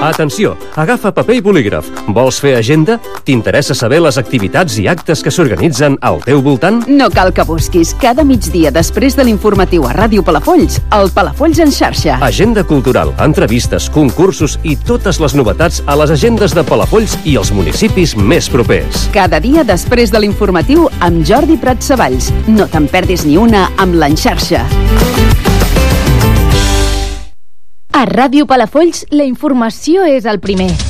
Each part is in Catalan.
Atenció, agafa paper i bolígraf. Vols fer agenda? T'interessa saber les activitats i actes que s'organitzen al teu voltant? No cal que busquis. Cada migdia després de l'informatiu a Ràdio Palafolls, el Palafolls en xarxa. Agenda cultural, entrevistes, concursos i totes les novetats a les agendes de Palafolls i els municipis més propers. Cada dia després de l'informatiu amb Jordi Prat Savalls. No te'n perdis ni una amb l'enxarxa. A Ràdio Palafolls, la informació és el primer.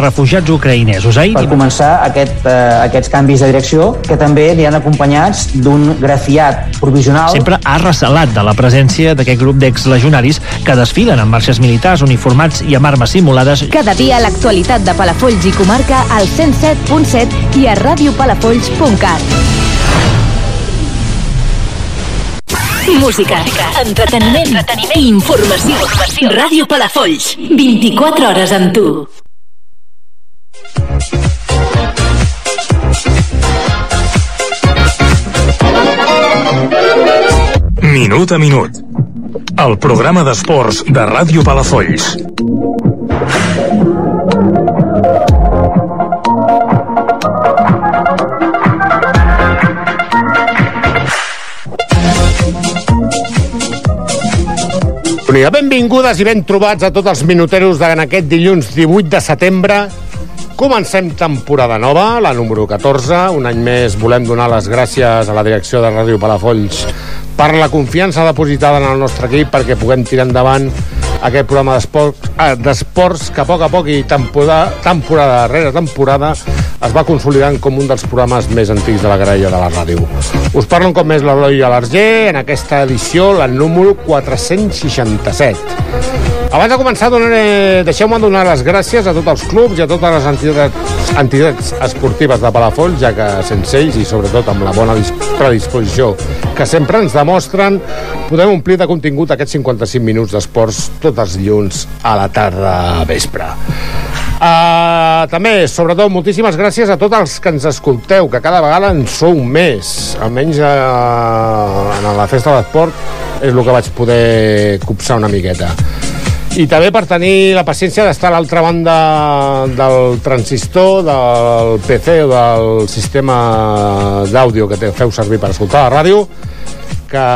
refugiats ucraïnesos. Ahir... Per començar aquest, eh, aquests canvis de direcció, que també li han acompanyats d'un grafiat provisional. Sempre ha recelat de la presència d'aquest grup d'exlegionaris que desfilen amb marxes militars uniformats i amb armes simulades. Cada dia l'actualitat de Palafolls i comarca al 107.7 i a radiopalafolls.cat. Música, entreteniment, entreteniment i informació. informació. Ràdio Palafolls, 24 hores amb tu. Minut a minut. El programa d'esports de Ràdio Palafolls. Benvingudes i ben trobats a tots els minuteros en aquest dilluns 18 de setembre. Comencem temporada nova, la número 14. Un any més volem donar les gràcies a la direcció de Ràdio Palafolls per la confiança depositada en el nostre equip perquè puguem tirar endavant aquest programa d'esports eh, que a poc a poc i temporada, temporada darrere temporada es va consolidant com un dels programes més antics de la graella de la ràdio. Us parlo un cop més l'Eloi a l'Arger en aquesta edició, la número 467. Abans de començar, deixeu-me donar les gràcies a tots els clubs i a totes les entitats, entitats esportives de Palafolls, ja que sense ells i sobretot amb la bona predisposició que sempre ens demostren, podem omplir de contingut aquests 55 minuts d'esports tots els dilluns a la tarda vespre. Uh, també, sobretot, moltíssimes gràcies a tots els que ens escolteu, que cada vegada en sou més. Almenys uh, en la festa de l'esport és el que vaig poder copsar una miqueta i també per tenir la paciència d'estar a l'altra banda del transistor, del PC o del sistema d'àudio que feu servir per escoltar la ràdio, que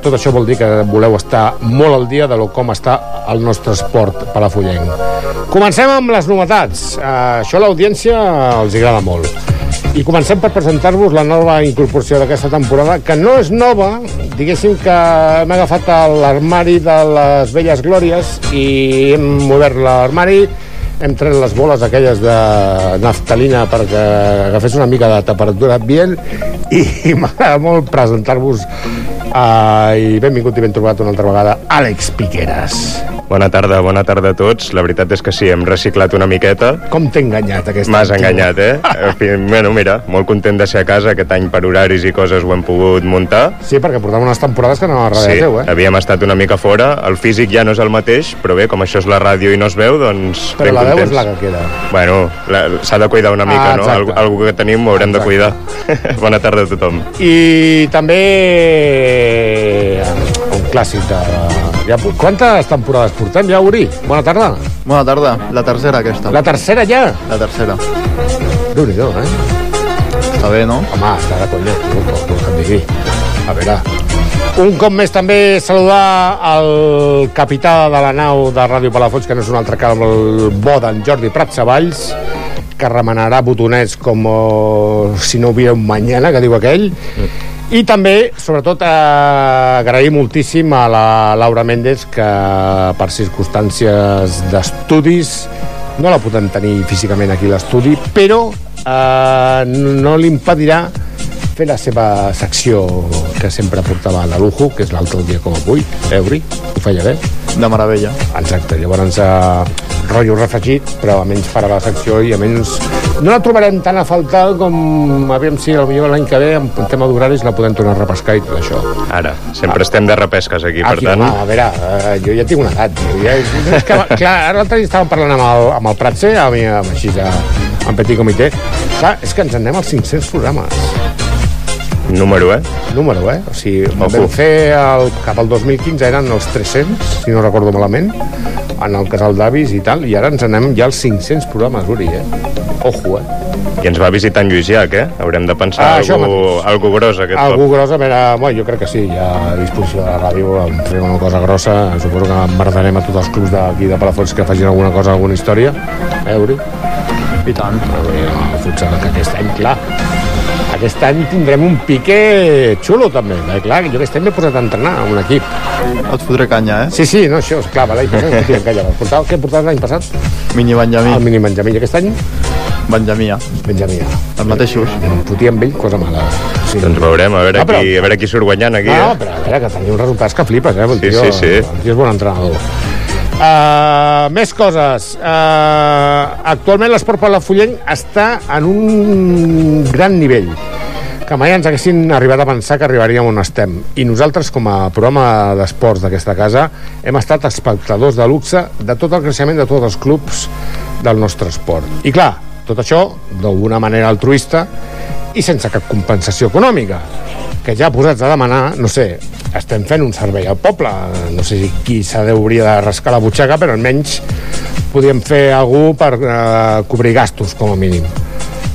tot això vol dir que voleu estar molt al dia de lo com està el nostre esport palafollenc. Comencem amb les novetats. Uh, això a l'audiència els agrada molt. I comencem per presentar-vos la nova incorporació d'aquesta temporada, que no és nova, diguéssim que hem agafat l'armari de les velles glòries i hem obert l'armari, hem tret les boles aquelles de naftalina perquè agafés una mica de temperatura ambient i, m'agrada molt presentar-vos uh, i benvingut i ben trobat una altra vegada Àlex Piqueras. Bona tarda, bona tarda a tots. La veritat és que sí, hem reciclat una miqueta. Com t'he enganyat aquest M'has enganyat, eh? En fi, bueno, mira, molt content de ser a casa. Aquest any per horaris i coses ho hem pogut muntar. Sí, perquè portàvem unes temporades que no a darrere Sí, teu, eh? havíem estat una mica fora. El físic ja no és el mateix, però bé, com això és la ràdio i no es veu, doncs Però la veu és la que queda. Bueno, s'ha de cuidar una mica, Ah, no? exacte. Algo, algo que tenim ho haurem de cuidar. Bona tarda a tothom. I també un clàssic de... Ja, quantes temporades portem ja, Uri? Bona tarda. Bona tarda, la tercera aquesta. La tercera ja? La tercera. Déu-n'hi-do, eh? Està bé, no? Home, està de conya, que em digui. A veure... Un cop més també saludar el capità de la nau de Ràdio Palafolls, que no és un altre que el bo d'en Jordi Prat Savalls, que remenarà botonets com oh, si no hubiera un mañana, que diu aquell. I també, sobretot, eh, agrair moltíssim a la Laura Méndez, que per circumstàncies d'estudis no la podem tenir físicament aquí a l'estudi, però eh, no impedirà fer la seva secció que sempre portava de lujo, que és l'altre dia com avui, Euri, ho feia bé. De meravella. Exacte, llavors eh, rotllo refregit, però almenys farà la secció i almenys no la trobarem tan a faltar com aviam si potser l'any que ve en tema d'horaris la podem tornar a repescar i tot això. Ara, sempre estem de repesques aquí, per Aquí, tant... home, a veure, eh, jo ja tinc una edat. tio, Ja, és que, clar, ara l'altre dia estàvem parlant amb el, amb el Pratse, amb, amb, així, a, en petit comitè. Clar, és que ens en anem als 500 programes. Número, eh? Número, eh? O sigui, Ojo. vam fer el, cap al 2015 eren els 300, si no recordo malament, en el casal d'avis i tal, i ara ens anem ja als 500 programes, Uri, eh? Ojo, eh? I ens va visitar en Lluís Llach, eh? Haurem de pensar Ah, algú, mateix. algú gros aquest Algú cop. gros, a veure, bueno, jo crec que sí, ja a disposició de la ràdio en farem una cosa grossa, suposo que embardarem a tots els clubs d'aquí de Palafolls que facin alguna cosa, alguna història, eh, Uri? I tant. El futsal, que aquest any, clar, aquest any tindrem un pique xulo també, eh? clar, jo aquest any m'he posat a entrenar a un equip. Et fotré canya, eh? Sí, sí, no, això, esclar, va, l'any passat no fotíem canya. Portava, què portaves l'any passat? Mini Benjamí. El mini Benjamí, aquest any? Benjamí. Benjamí. Els mateixos. Em fotia amb ell, cosa mala. Sí. Doncs veurem, a veure, Ah, però- qui, a veure qui surt guanyant aquí, No, eh? però a veure, que teniu uns resultats que flipes, eh? El Sí, tio, sí, sí. El tio és bon entrenador. Uh, més coses. Uh, actualment l'esport palafrugell està en un gran nivell que mai ens haguessin arribat a pensar que arribaríem on estem. I nosaltres, com a programa d'esports d'aquesta casa, hem estat espectadors de luxe de tot el creixement de tots els clubs del nostre esport. I clar, tot això d'alguna manera altruista i sense cap compensació econòmica que ja posats a demanar, no sé, estem fent un servei al poble, no sé si qui s'ha d'hauria de rascar la butxaca, però almenys podíem fer algú per eh, cobrir gastos, com a mínim.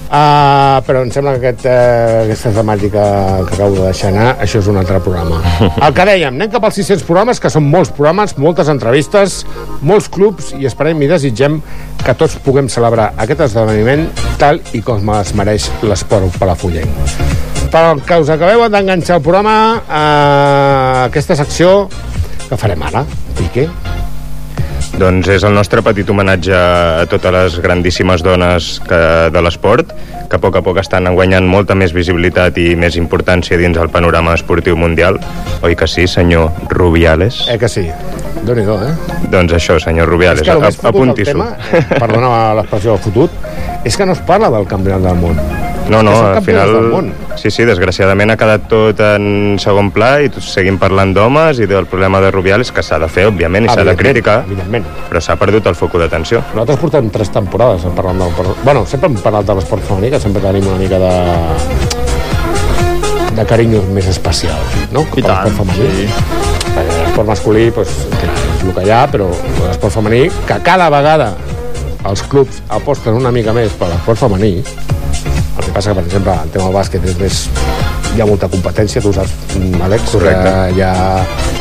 Uh, però em sembla que aquest, uh, aquesta temàtica que acabo de deixar anar, això és un altre programa. El que dèiem, anem cap als 600 programes, que són molts programes, moltes entrevistes, molts clubs, i esperem i desitgem que tots puguem celebrar aquest esdeveniment tal i com es mereix l'esport palafullenc. Pel que us acabeu d'enganxar el programa, eh, aquesta secció que farem ara, Piqué, Doncs és el nostre petit homenatge a totes les grandíssimes dones que, de l'esport, que a poc a poc estan guanyant molta més visibilitat i més importància dins el panorama esportiu mundial. Oi que sí, senyor Rubiales? eh que sí? Déu nhi eh? Doncs això, senyor Rubiales, és que el a- més fotut del apunti-s'ho. perdona l'expressió fotut, és que no es parla del campionat del món. No, no, que al final... Sí, sí, desgraciadament ha quedat tot en segon pla i tots seguim parlant d'homes i del problema de Rubiales, que s'ha de fer, òbviament, i s'ha de criticar, evidentment. però s'ha perdut el foc d'atenció. Nosaltres portem tres temporades parlant del... Bueno, sempre hem parlat de l'esport femení, que sempre tenim una mica de de carinyo més especial, no? I Per tant, femení. sí. L'esport masculí, doncs, clar, és el que hi ha, però l'esport femení, que cada vegada els clubs aposten una mica més per l'esport femení, el que passa que, per exemple, el tema del bàsquet és més hi ha molta competència, tu ho saps, mm, Àlex, Correcte. que hi ha,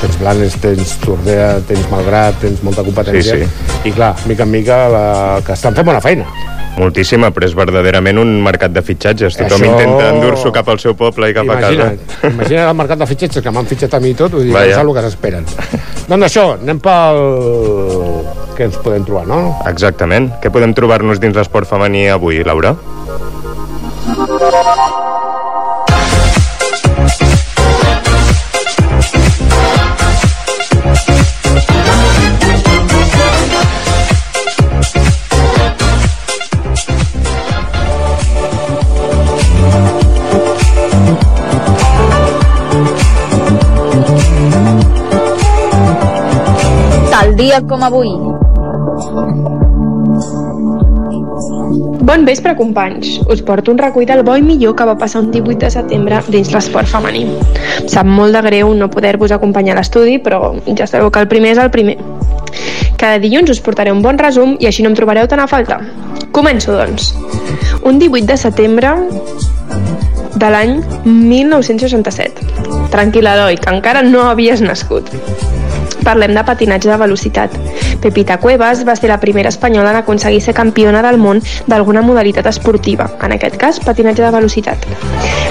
tens Blanes, tens Tordea, tens Malgrat, tens molta competència, Sí, i clar, mica en mica, la, que estan fent bona feina. Moltíssima, però és verdaderament un mercat de fitxatges. Tothom Això- intenta endur-s'ho cap al seu poble i cap a Imagina't, casa. imagina't el mercat de fitxatges que m'han fitxat a mi i tot, vull dir, Vaja. no saps el que s'esperen. doncs això, anem pel... que ens podem trobar, no? Exactament. Què podem trobar-nos dins l'esport femení avui, Laura? Dia com avui. Bon vespre, companys. Us porto un recull del bo i millor que va passar un 18 de setembre dins l'esport femení. Em sap molt de greu no poder-vos acompanyar a l'estudi, però ja sabeu que el primer és el primer. Cada dilluns us portaré un bon resum i així no em trobareu tan a falta. Començo, doncs. Un 18 de setembre de l'any 1967. Tranquil·la, Eloi, que encara no havies nascut. Parlem de patinatge de velocitat. Pepita Cuevas va ser la primera espanyola en aconseguir ser campiona del món d'alguna modalitat esportiva, en aquest cas patinatge de velocitat.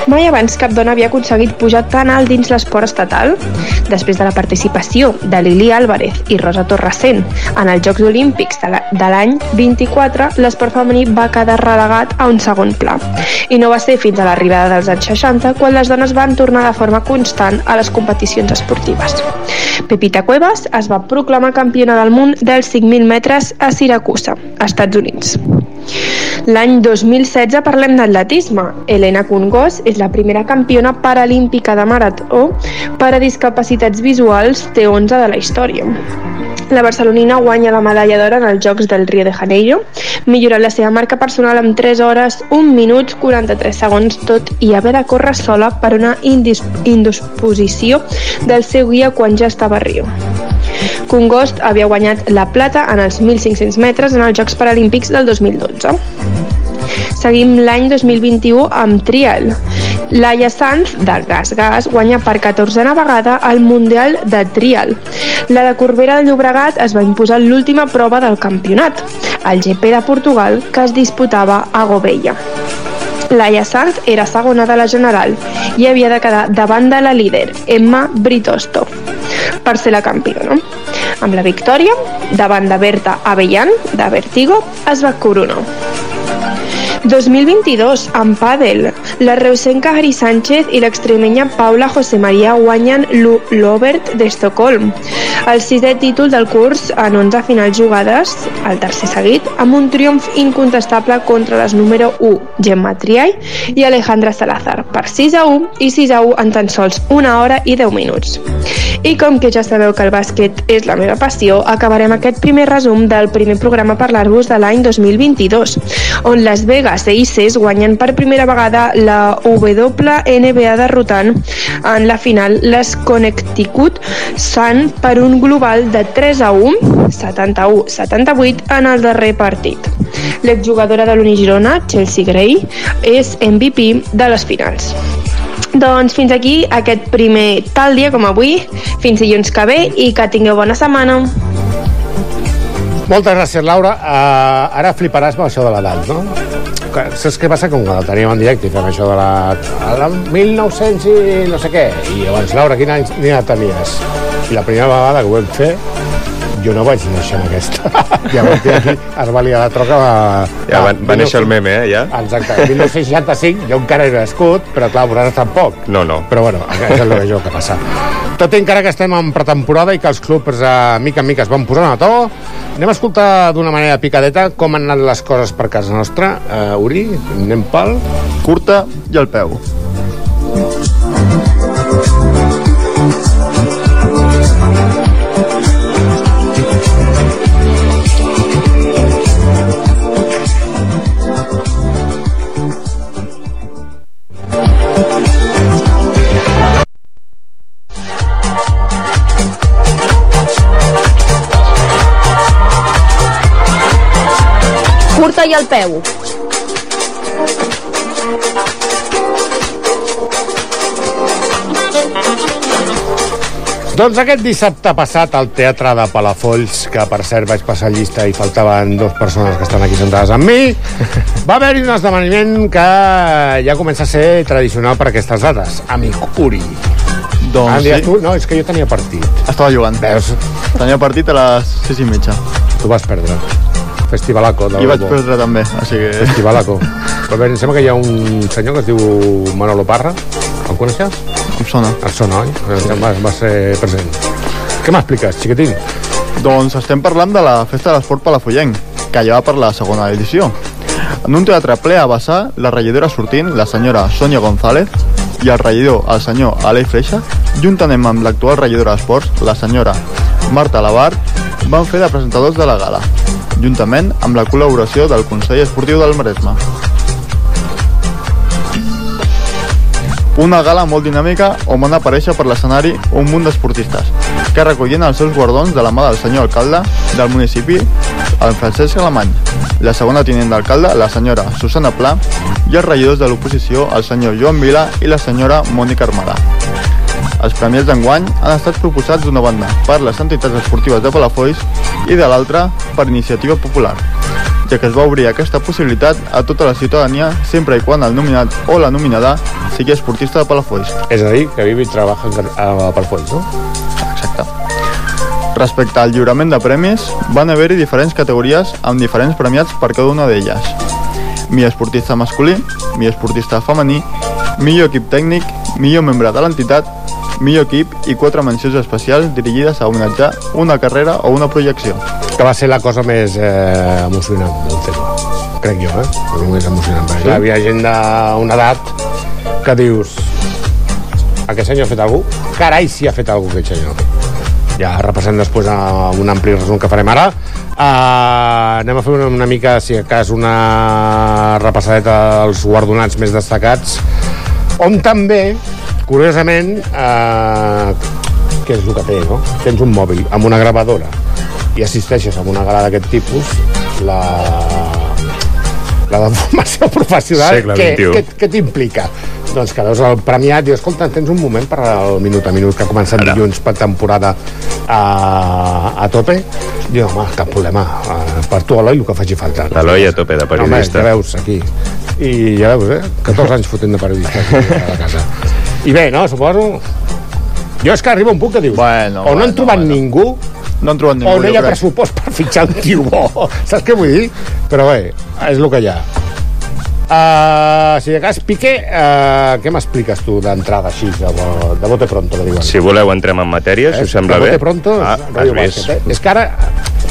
Mai abans cap dona havia aconseguit pujar tan alt dins l'esport estatal. Després de la participació de Lili Álvarez i Rosa Torresent en els Jocs Olímpics de la- de l'any 24, l'esport femení va quedar relegat a un segon pla. I no va ser fins a l'arribada dels anys 60 quan les dones van tornar de forma constant a les competicions esportives. Pepita Cuevas es va proclamar campiona del món dels 5.000 metres a Siracusa, Estats Units. L'any 2016 parlem d'atletisme. Helena Cungós és la primera campiona paralímpica de marató per a discapacitats visuals T11 de la història. La barcelonina guanya la medalla d'or en els Jocs del Rio de Janeiro, millorant la seva marca personal amb 3 hores, 1 minut, 43 segons, tot i haver de córrer sola per una indis indisposició del seu guia quan ja estava a Rio. Congost havia guanyat la plata en els 1.500 metres en els Jocs Paralímpics del 2012. Seguim l'any 2021 amb trial. Laia Sanz, de Gas Gas, guanya per 14a vegada el Mundial de Trial. La de Corbera de Llobregat es va imposar l'última prova del campionat, el GP de Portugal, que es disputava a Gobella. Laia Sanz era segona de la general i havia de quedar davant de la líder, Emma Britosto, per ser la campiona. Amb la victòria, davant de Berta Avellan, de Vertigo, es va coronar. 2022, en pàdel. La reusenca Ari Sánchez i l'extremenya Paula José María guanyen l'Obert d'Estocolm. El sisè títol del curs en 11 finals jugades, el tercer seguit, amb un triomf incontestable contra les número 1, Gemma Triay i Alejandra Salazar, per 6 a 1 i 6 a 1 en tan sols una hora i 10 minuts. I com que ja sabeu que el bàsquet és la meva passió, acabarem aquest primer resum del primer programa parlar-vos de l'any 2022, on Las Vegas e Aces guanyen per primera vegada la WNBA derrotant en la final les Connecticut Sun per un global de 3 a 1, 71-78 en el darrer partit. L'exjugadora de l'Unigirona, Chelsea Gray, és MVP de les finals. Doncs fins aquí aquest primer tal dia com avui. Fins dilluns que ve i que tingueu bona setmana. Moltes gràcies, Laura. Uh, ara fliparàs amb això de l'edat, no? Saps què passa? Com que la teníem en directe i fem això de la... la 1900 i no sé què. I llavors, Laura, quin any, quin edat tenies? I la primera vegada que ho vam fer, jo no vaig néixer en aquesta. Llavors, aquí es va liar la troca... Va, Ja va, va néixer el meme, eh, ja? Exacte, en 1965 jo encara era nascut, però clar, vosaltres tampoc. No, no. Però bueno, és el que jo que passa. Tot i encara que estem en pretemporada i que els clubs eh, mica en mica es van posant a to, anem a escoltar d'una manera picadeta com han anat les coses per casa nostra. Uh, Uri, anem pel... Curta i al peu. I al peu. Doncs aquest dissabte passat al Teatre de Palafolls, que per cert vaig passar llista i faltaven dues persones que estan aquí sentades amb mi, va haver-hi un esdeveniment que ja comença a ser tradicional per aquestes dates. Amic Uri. Doncs Ah, sí. tu? No, és que jo tenia partit. Estava jugant. Veus? Tenia partit a les 6 i mitja. Tu vas perdre. Festivalaco. del I vaig perdre també, així que... Festivalaco. Però bé, em sembla que hi ha un senyor que es diu Manolo Parra. El coneixes? Em sona. Et sona, oi? Sí. Va, va ser present. Què m'expliques, xiquitín? Doncs estem parlant de la Festa de l'Esport Palafollenc, que ja va per la segona edició. En un teatre ple a Bassà, la regidora sortint, la senyora Sònia González, i el regidor, el senyor Alei Freixa, juntament amb l'actual regidora d'Esports, la senyora Marta Lavar, van fer de presentadors de la gala, juntament amb la col·laboració del Consell Esportiu del Maresme. Una gala molt dinàmica on van aparèixer per l'escenari un munt d'esportistes que recollien els seus guardons de la mà del senyor alcalde del municipi, el Francesc Alemany, la segona tinent d'alcalde, la senyora Susana Pla, i els regidors de l'oposició, el senyor Joan Vila i la senyora Mònica Armada. Els premis d'enguany han estat proposats d'una banda per les entitats esportives de Palafolls i de l'altra per Iniciativa Popular, ja que es va obrir aquesta possibilitat a tota la ciutadania sempre i quan el nominat o la nominada sigui esportista de Palafolls. És a dir, que vive i treballa a Palafolls, no? Exacte. Respecte al lliurament de premis, van haver-hi diferents categories amb diferents premiats per cada una d'elles. Mi esportista masculí, mi esportista femení, millor equip tècnic, millor membre de l'entitat, millor equip i quatre mencions especials dirigides a homenatjar una carrera o una projecció. Que va ser la cosa més eh, emocionant del tema, crec jo, eh? El més emocionant. Perquè, clar, hi havia gent d'una edat que dius aquest senyor ha fet algú? Carai, si ha fet algú aquest senyor. Ja repassem després a un ampli resum que farem ara. Uh, anem a fer una, una mica, si a cas, una repassadeta dels guardonats més destacats, on també, curiosament, uh, què és el que té, no? Tens un mòbil amb una gravadora i assisteixes a una gala d'aquest tipus, la, la de formació professional, Segle què, què, què t'implica? Doncs que veus el premiat i dius, escolta, tens un moment per al minut a minut que ha començat Ara. dilluns per temporada a, a tope? Diu, home, cap problema, eh, per tu, Eloi, el que faci falta. L'Eloi a tope de Home, periodista. ja veus, aquí. I ja veus, eh? 14 anys fotent de periodista a la casa. I bé, no, suposo... Jo és que arriba un punt que dius, bueno, o no han bueno, trobat bueno. ningú, No han trobat ningú, o no hi ha pressupost per fitxar un tio bo. Saps què vull dir? Però bé, és el que hi ha. Uh, si de cas, Piqué, uh, què m'expliques tu d'entrada així, de, bo- de bote pronto, que diuen? Si voleu, entrem en matèria, si us sembla de bé. bote pronto, Ah, és has vist? bàsquet, eh? És que ara,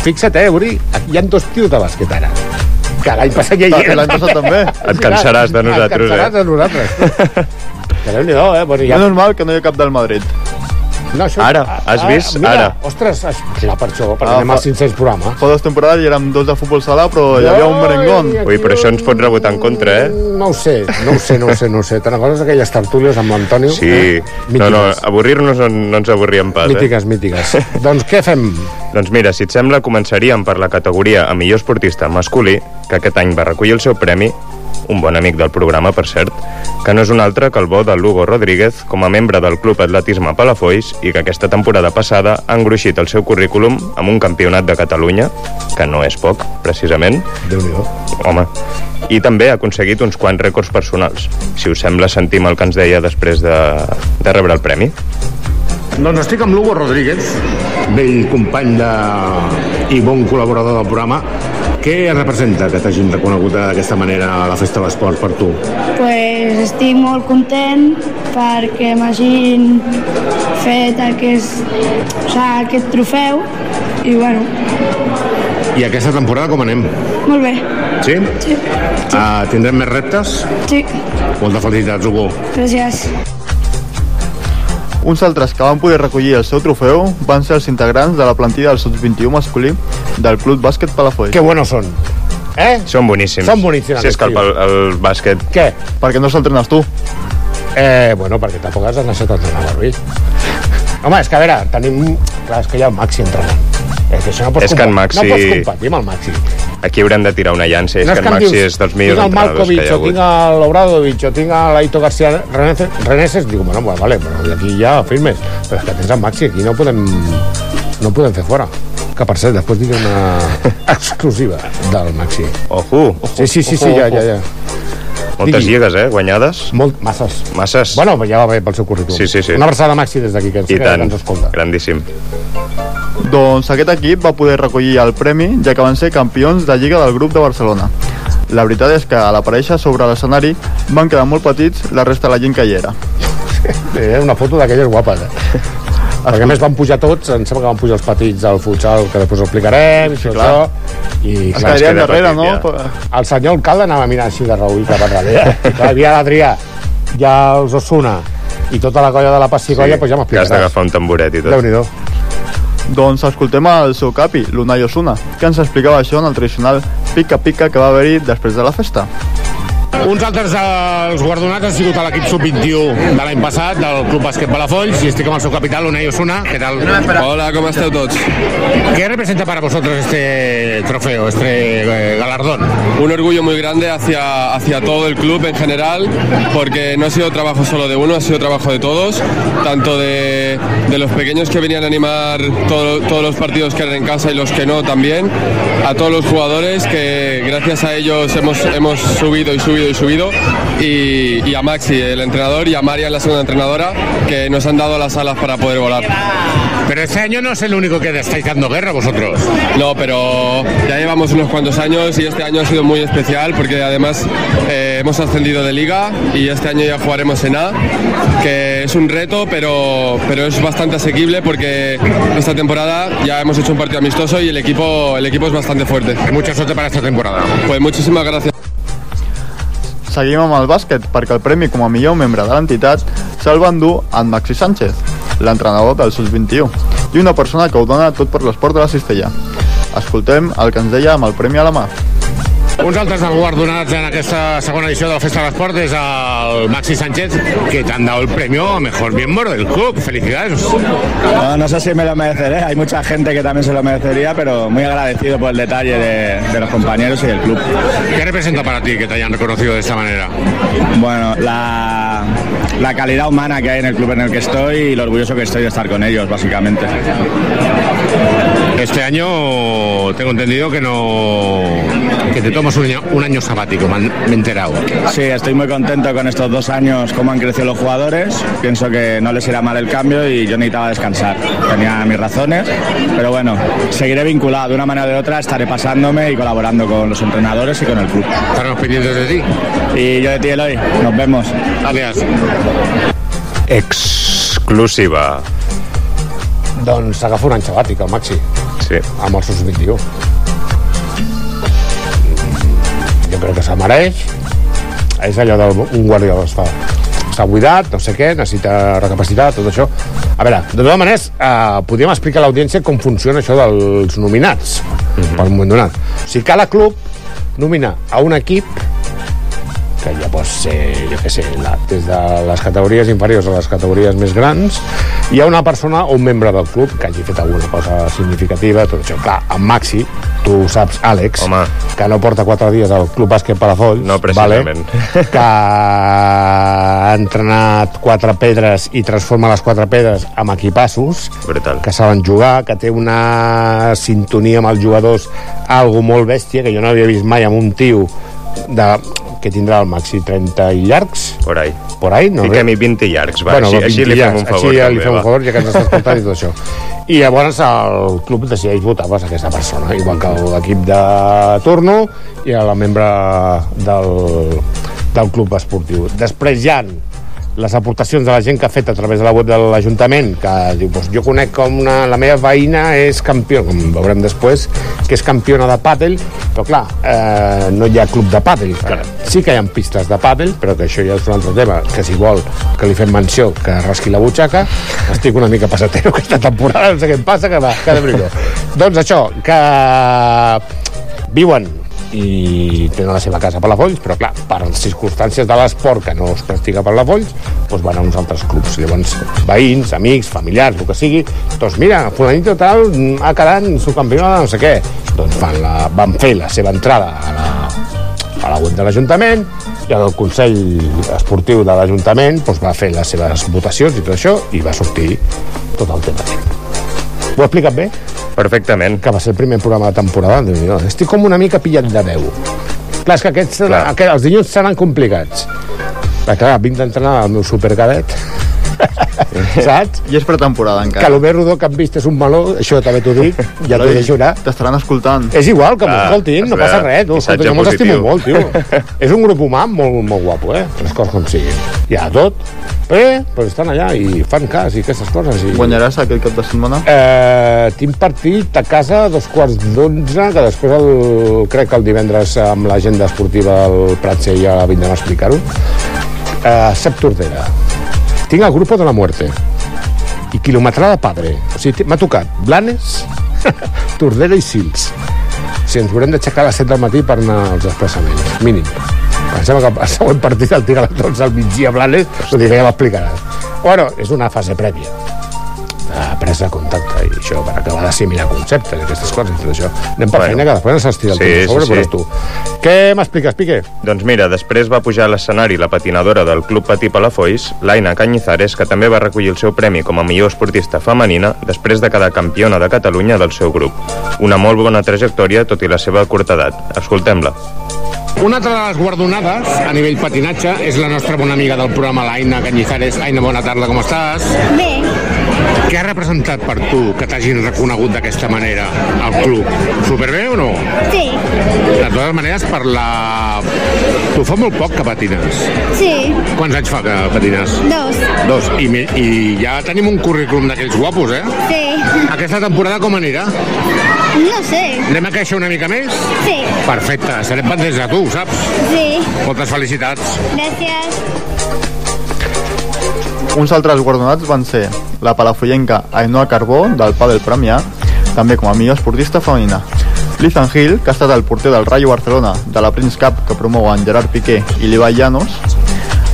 fixa't, eh, Uri, hi ha dos tios de bàsquet ara. Que l'any passat ja hi era. l'any passat també. Et cansaràs de nosaltres, Et cansaràs eh? de nosaltres. Que déu-n'hi-do, eh? Bueno, Ja. És normal que no hi ha cap del Madrid. No, això, Ara, has vist? Mira, Ara. Ostres, es- clar, per això, perquè Ah, anem als fa- 500 programes. Fa dues temporades hi érem dos de futbol sala, però hi havia un merengón. Ui, però això ens pot rebotar en contra, eh? No ho sé, no ho sé, no ho sé, no ho sé. Te'n recordes d'aquelles tertúlies amb l'Antonio? Sí. Eh? No, no, avorrir-nos no, no ens avorríem pas, eh? Mítiques, mítiques. doncs què fem? Doncs mira, si et sembla, començaríem per la categoria a millor esportista masculí, que aquest any va recollir el seu premi, un bon amic del programa, per cert, que no és un altre que el bo de Lugo Rodríguez com a membre del Club Atletisme Palafolls i que aquesta temporada passada ha engruixit el seu currículum amb un campionat de Catalunya, que no és poc, precisament. déu nhi Home. I també ha aconseguit uns quants rècords personals. Si us sembla, sentim el que ens deia després de, de rebre el premi. Doncs estic amb Lugo Rodríguez, vell company de... i bon col·laborador del programa. Què representa que t'hagin reconegut d'aquesta manera a la Festa de l'Esport per tu? Pues estic molt content perquè m'hagin fet aquest, o sigui, aquest trofeu i bueno, I aquesta temporada com anem? molt bé. Sí? Sí. Uh, tindrem més reptes? Sí, Molta felicitats, Hugo. gràcies. Uns altres que van poder recollir el seu trofeu van ser els integrants de la plantilla del Sub-21 masculí del Club Bàsquet Palafolls. Que buenos són. Eh? Són boníssims. Són boníssims, Si és que el, el, el bàsquet... Què? Perquè no s'entrenes tu. Eh, bueno, perquè tampoc has d'anar a entrenar, Barbí. Home, és que a veure, tenim... Clar, és que hi ha el Maxi entrenant. És que això no pots, És que en Maxi- no pots competir amb el Maxi. Aquí haurem de tirar una llança, és no que en Maxi dius, és dels millors tinc el que hi ha o tinc hagut. l'Obradovich, o tinc l'Aito García Reneses, Reneses, dic, bueno, bueno, vale, però aquí ja firmes. Però és que tens el Maxi, aquí no podem, no podem fer fora. Que per cert, després diré una exclusiva del Maxi. Ojo! Sí, sí, sí, sí, Ojo, ja, ja, ja. Moltes Digui. lligues, eh? Guanyades. Molt, masses. Masses. Bueno, ja va bé pel seu currículum. Sí, sí, sí. Una abraçada Maxi des d'aquí, que ens, que ens escolta. Grandíssim. Doncs aquest equip va poder recollir el premi ja que van ser campions de Lliga del grup de Barcelona. La veritat és que a l'aparèixer sobre l'escenari van quedar molt petits la resta de la gent que hi era. Eh, una foto d'aquelles guapes, eh? Perquè a més van pujar tots, em sembla que van pujar els petits del futsal, que després ho explicarem, i tot clar. això. I, Es clar, quedarien queda darrere, petit, no? ja. El senyor alcalde anava mirant així de reull cap enrere. Eh? I clar, hi havia l'Adrià, hi ha els Osuna, i tota la colla de la Passicolla, sí, doncs ja que has m'explicaràs. d'agafar un tamboret i tot. Doncs Doncs escoltem el seu capi, l'Unai Osuna, que ens explicava això en el tradicional pica-pica que va haver-hi després de la festa. Uns altres dels guardonats han sigut a l'equip sub-21 de l'any passat, del Club Bàsquet Palafolls, i estic amb el seu capital, Unai Osuna. ¿Qué tal? Hola, ¿cómo esteu tots? ¿Qué representa para vosotros este trofeo, este eh, galardón? Un orgullo muy grande hacia, hacia todo el club en general, porque no ha sido trabajo solo de uno, ha sido trabajo de todos, tanto de, de los pequeños que venían a animar todo- todos los partidos que eran en casa y los que no también, a todos los jugadores que gracias a ellos hemos, hemos subido y subido y subido, y, y a Maxi, el entrenador, y a María, la segunda entrenadora, que nos han dado las alas para poder volar. Pero este año no es el único que estáis dando guerra vosotros. No, pero ya llevamos unos cuantos años y este año ha sido muy especial porque además eh, hemos ascendido de liga y este año ya jugaremos en A, que es un reto, pero, pero es bastante asequible porque esta temporada ya hemos hecho un partido amistoso y el equipo, el equipo es bastante fuerte. Mucha suerte para esta temporada. Pues muchísimas gracias. Seguim amb el bàsquet, perquè el premi com a millor membre de l'entitat se'l va endur en Maxi Sánchez, l'entrenador del Sub-21, i una persona que ho dona tot per l'esport de la cistella. Escoltem el que ens deia amb el premi a la mà. Uns altres guardonats en aquesta segona edició de la Festa de l'Esport és el Maxi Sánchez, que te han dado el premio a Mejor Miembro del Club. Felicidades. No, no sé si me lo mereceré, hay mucha gente que también se lo merecería, pero muy agradecido por el detalle de, de los compañeros y del club. ¿Qué representa para ti que te hayan reconocido de esta manera? Bueno, la, la calidad humana que hay en el club en el que estoy y lo orgulloso que estoy de estar con ellos, básicamente. Este año tengo entendido que no que te tomas un año, un año sabático, me he enterado. Sí, estoy muy contento con estos dos años, cómo han crecido los jugadores. Pienso que no les irá mal el cambio y yo necesitaba descansar. Tenía mis razones, pero bueno, seguiré vinculado de una manera o de otra, estaré pasándome y colaborando con los entrenadores y con el club. Estaremos pendientes de ti. Y yo de ti, Eloy. Nos vemos. Gracias. Exclusiva. Doncs agafa un any sabàtic, Maxi. Sí. Amb el Jo crec que se'l mereix. És allò d'un guàrdia està està buidat, no sé què, necessita recapacitar, tot això. A veure, de totes maneres, eh, podríem explicar a l'audiència com funciona això dels nominats, mm -hmm. per un moment donat. O sigui, cada club nomina a un equip que ja pot ser, jo què sé, la, des de les categories inferiors a les categories més grans, hi ha una persona o un membre del club que hagi fet alguna cosa significativa, tot això. Clar, en Maxi, tu ho saps, Àlex, Home. que no porta quatre dies al Club Bàsquet Palafolls, No. Vale? que ha entrenat quatre pedres i transforma les quatre pedres en equipassos, Brutal. que saben jugar, que té una sintonia amb els jugadors, algo molt bèstia, que jo no havia vist mai amb un tio de, que tindrà el Maxi 30 i llargs. Por ahí. Por ahí, no? Fiquem-hi 20 llargs, va, bueno, així, 20 així li fem un favor. Així ja li també, fem un favor, ja que ens està escoltant i tot això. I llavors el club decideix votar pues, aquesta persona, igual que l'equip de turno i a la membre del, del club esportiu. Després hi ha les aportacions de la gent que ha fet a través de la web de l'Ajuntament, que diu, pues, jo conec com una, la meva veïna és campió, com veurem després, que és campiona de pàdel, però clar, eh, no hi ha club de pàdel. Sí que hi ha pistes de pàdel, però que això ja és un altre tema, que si vol que li fem menció, que rasqui la butxaca, estic una mica passatero aquesta temporada, no sé què em passa, que va, que de doncs això, que viuen i tenen la seva casa a Palafolls, però clar, per les circumstàncies de l'esport que no es practica a Palafolls, doncs van a uns altres clubs. Llavors, veïns, amics, familiars, el que sigui, doncs mira, fulanito tal ha quedat subcampiona de no sé què. Doncs van, la, van fer la seva entrada a la, a la web de l'Ajuntament i el Consell Esportiu de l'Ajuntament doncs, va fer les seves votacions i tot això i va sortir tot el tema. Ho he explicat bé? Perfectament. Que va ser el primer programa de temporada. No, estic com una mica pillat de veu. Clar, és que aquests, clar. Aquests, els dilluns seran complicats. Perquè, clar, vinc d'entrenar el meu supercadet, saps? I és pretemporada encara. Que el més rodó que han vist és un meló, això també t'ho dic, ja t'ho deixo anar. T'estaran escoltant. És igual, que m'escoltin, no es passa res. No, escolta, jo me'ls estimo positiu. molt, tio. és un grup humà molt, molt guapo, eh? Les coses com siguin. Hi ha tot. Eh, però estan allà i fan cas i aquestes coses. I... Guanyaràs aquest cap de setmana? Eh, tinc partit a casa a dos quarts d'onze, que després el, crec que el divendres amb l'agenda esportiva del Pratse ja vindrem a explicar-ho. Eh, Sep Tordera. Tinc el grupo de la muerte. i quilometrada padre. O sigui, m'ha tocat Blanes, Tordera i Sils. O sigui, ens haurem d'aixecar a les 7 del matí per anar als desplaçaments, mínim. Em sembla que el següent partit el tira a les 12 al migdia Blanes, ho diré, ja m'explicaràs. Bueno, és una fase prèvia de presa de contacte i això per acabar d'assimilar conceptes i aquestes coses i tot això. Anem per Bueno. feina que després ens estira el Sí, temps sobre, sí, però sí. tu. Què m'expliques, Piqué? Doncs mira, després va pujar a l'escenari la patinadora del Club Patí Palafolls, l'Aina Cañizares, que també va recollir el seu premi com a millor esportista femenina després de quedar campiona de Catalunya del seu grup. Una molt bona trajectòria, tot i la seva curta edat. Escoltem-la. Una altra de les guardonades a nivell patinatge és la nostra bona amiga del programa, l'Aina Cañizares. Aina, bona tarda, com estàs? Bé, Què ha representat per tu que t'hagin reconegut d'aquesta manera al club? Superbé o no? sí, De totes maneres, per la... Tu fa molt poc que patines. sí, Quants anys fa que patines? dos, Dos. I, I ja tenim un currículum d'aquells guapos, eh? sí, Aquesta temporada com anirà? no sé, Anem a créixer una mica més? sí, Perfecte, serem pendents de tu, saps? sí, Moltes felicitats. gràcies. Uns altres guardonats van ser la palafollenca Ainhoa Carbó, del Padel Premià, també com a millor esportista femenina. Lizan Hill, que ha estat el porter del Rayo Barcelona de la Prince Cup que promouen Gerard Piqué i l'Ibai Llanos,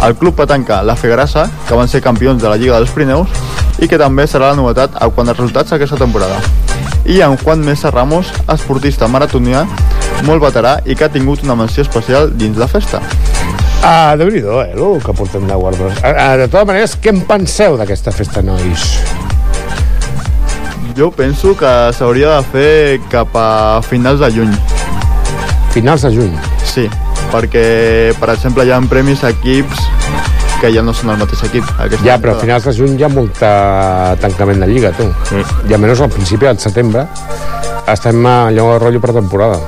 el Club Petanca La Fegrassa, que van ser campions de la Lliga dels Pirineus i que també serà la novetat a quant als resultats aquesta temporada. I en Juan Mesa Ramos, esportista maratonià, molt veterà i que ha tingut una menció especial dins la festa. Ah, déu nhi eh, el que portem de guardons. Ah, ah, de totes maneres, què en penseu d'aquesta festa, nois? Jo penso que s'hauria de fer cap a finals de juny. Finals de juny? Sí, perquè, per exemple, hi ha premis a equips que ja no són el mateix equip. Ja, però a finals de juny hi ha molt tancament de lliga, tu. Mm. I almenys al principi del setembre estem allò de rotllo per temporada.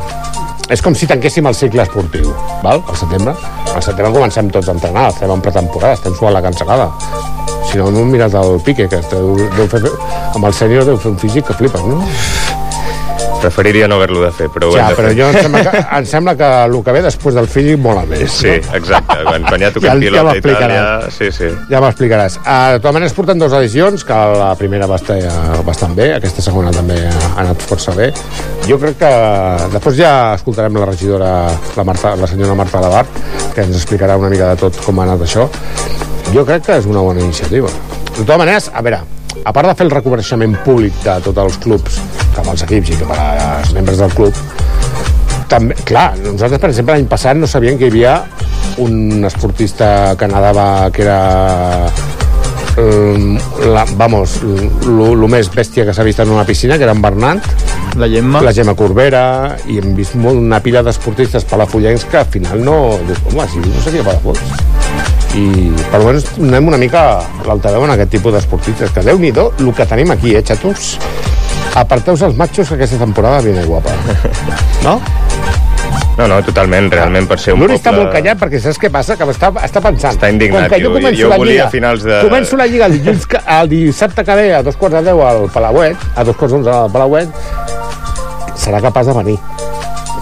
És com si tanquéssim el cicle esportiu, val? al setembre. Al setembre comencem tots a entrenar, estem en pretemporada, estem suant la cancel·lada. Si no, no mires el pique, que deu, deu fer, amb el sènior deu fer un físic que flipes, no? Preferiria no haver-lo de fer, però ho Ja, hem de però fer. jo em sembla, que, em sembla que el que ve després del físic mola més. Sí, exacte. Quan, quan ja Ja- toquem ja pilota a m'explicaràs. Itàlia... Sí, sí. Ja m'explicaràs. Uh, de totes maneres, porten dues edicions, que la primera va estar uh, bastant bé, aquesta segona també ha anat força bé. Jo crec que... Després ja escoltarem la regidora, la, Marta, la senyora Marta Labar, que ens explicarà una mica de tot com ha anat això. Jo crec que és una bona iniciativa. De totes maneres, a veure, a part de fer el reconeixement públic de tots els clubs, cap als equips i cap als membres del club, també, clar, nosaltres, per exemple, l'any passat no sabíem que hi havia un esportista que nadava que era um, la, vamos, el més bèstia que s'ha vist en una piscina, que era en Bernat, la Gemma, la Gemma Corbera, i hem vist molt, una pila d'esportistes palafollencs que al final no... Dius, home, si no seria Palafolls. I per almenys anem una mica a l'altaveu en aquest tipus d'esportistes, que déu-n'hi-do el que tenim aquí, eh, xatos? Aparteu-vos els matxos que aquesta temporada viene guapa. No? No, no, totalment, realment, per ser un poble... està molt callat perquè saps què passa? Que està, està pensant. Està indignat, Com que jo jo la volia lliga, a finals de- Començo la lliga el, dilluns, que- el dissabte que ve a dos quarts de deu al Palauet, a dos quarts d'onze al Palauet, serà capaç de venir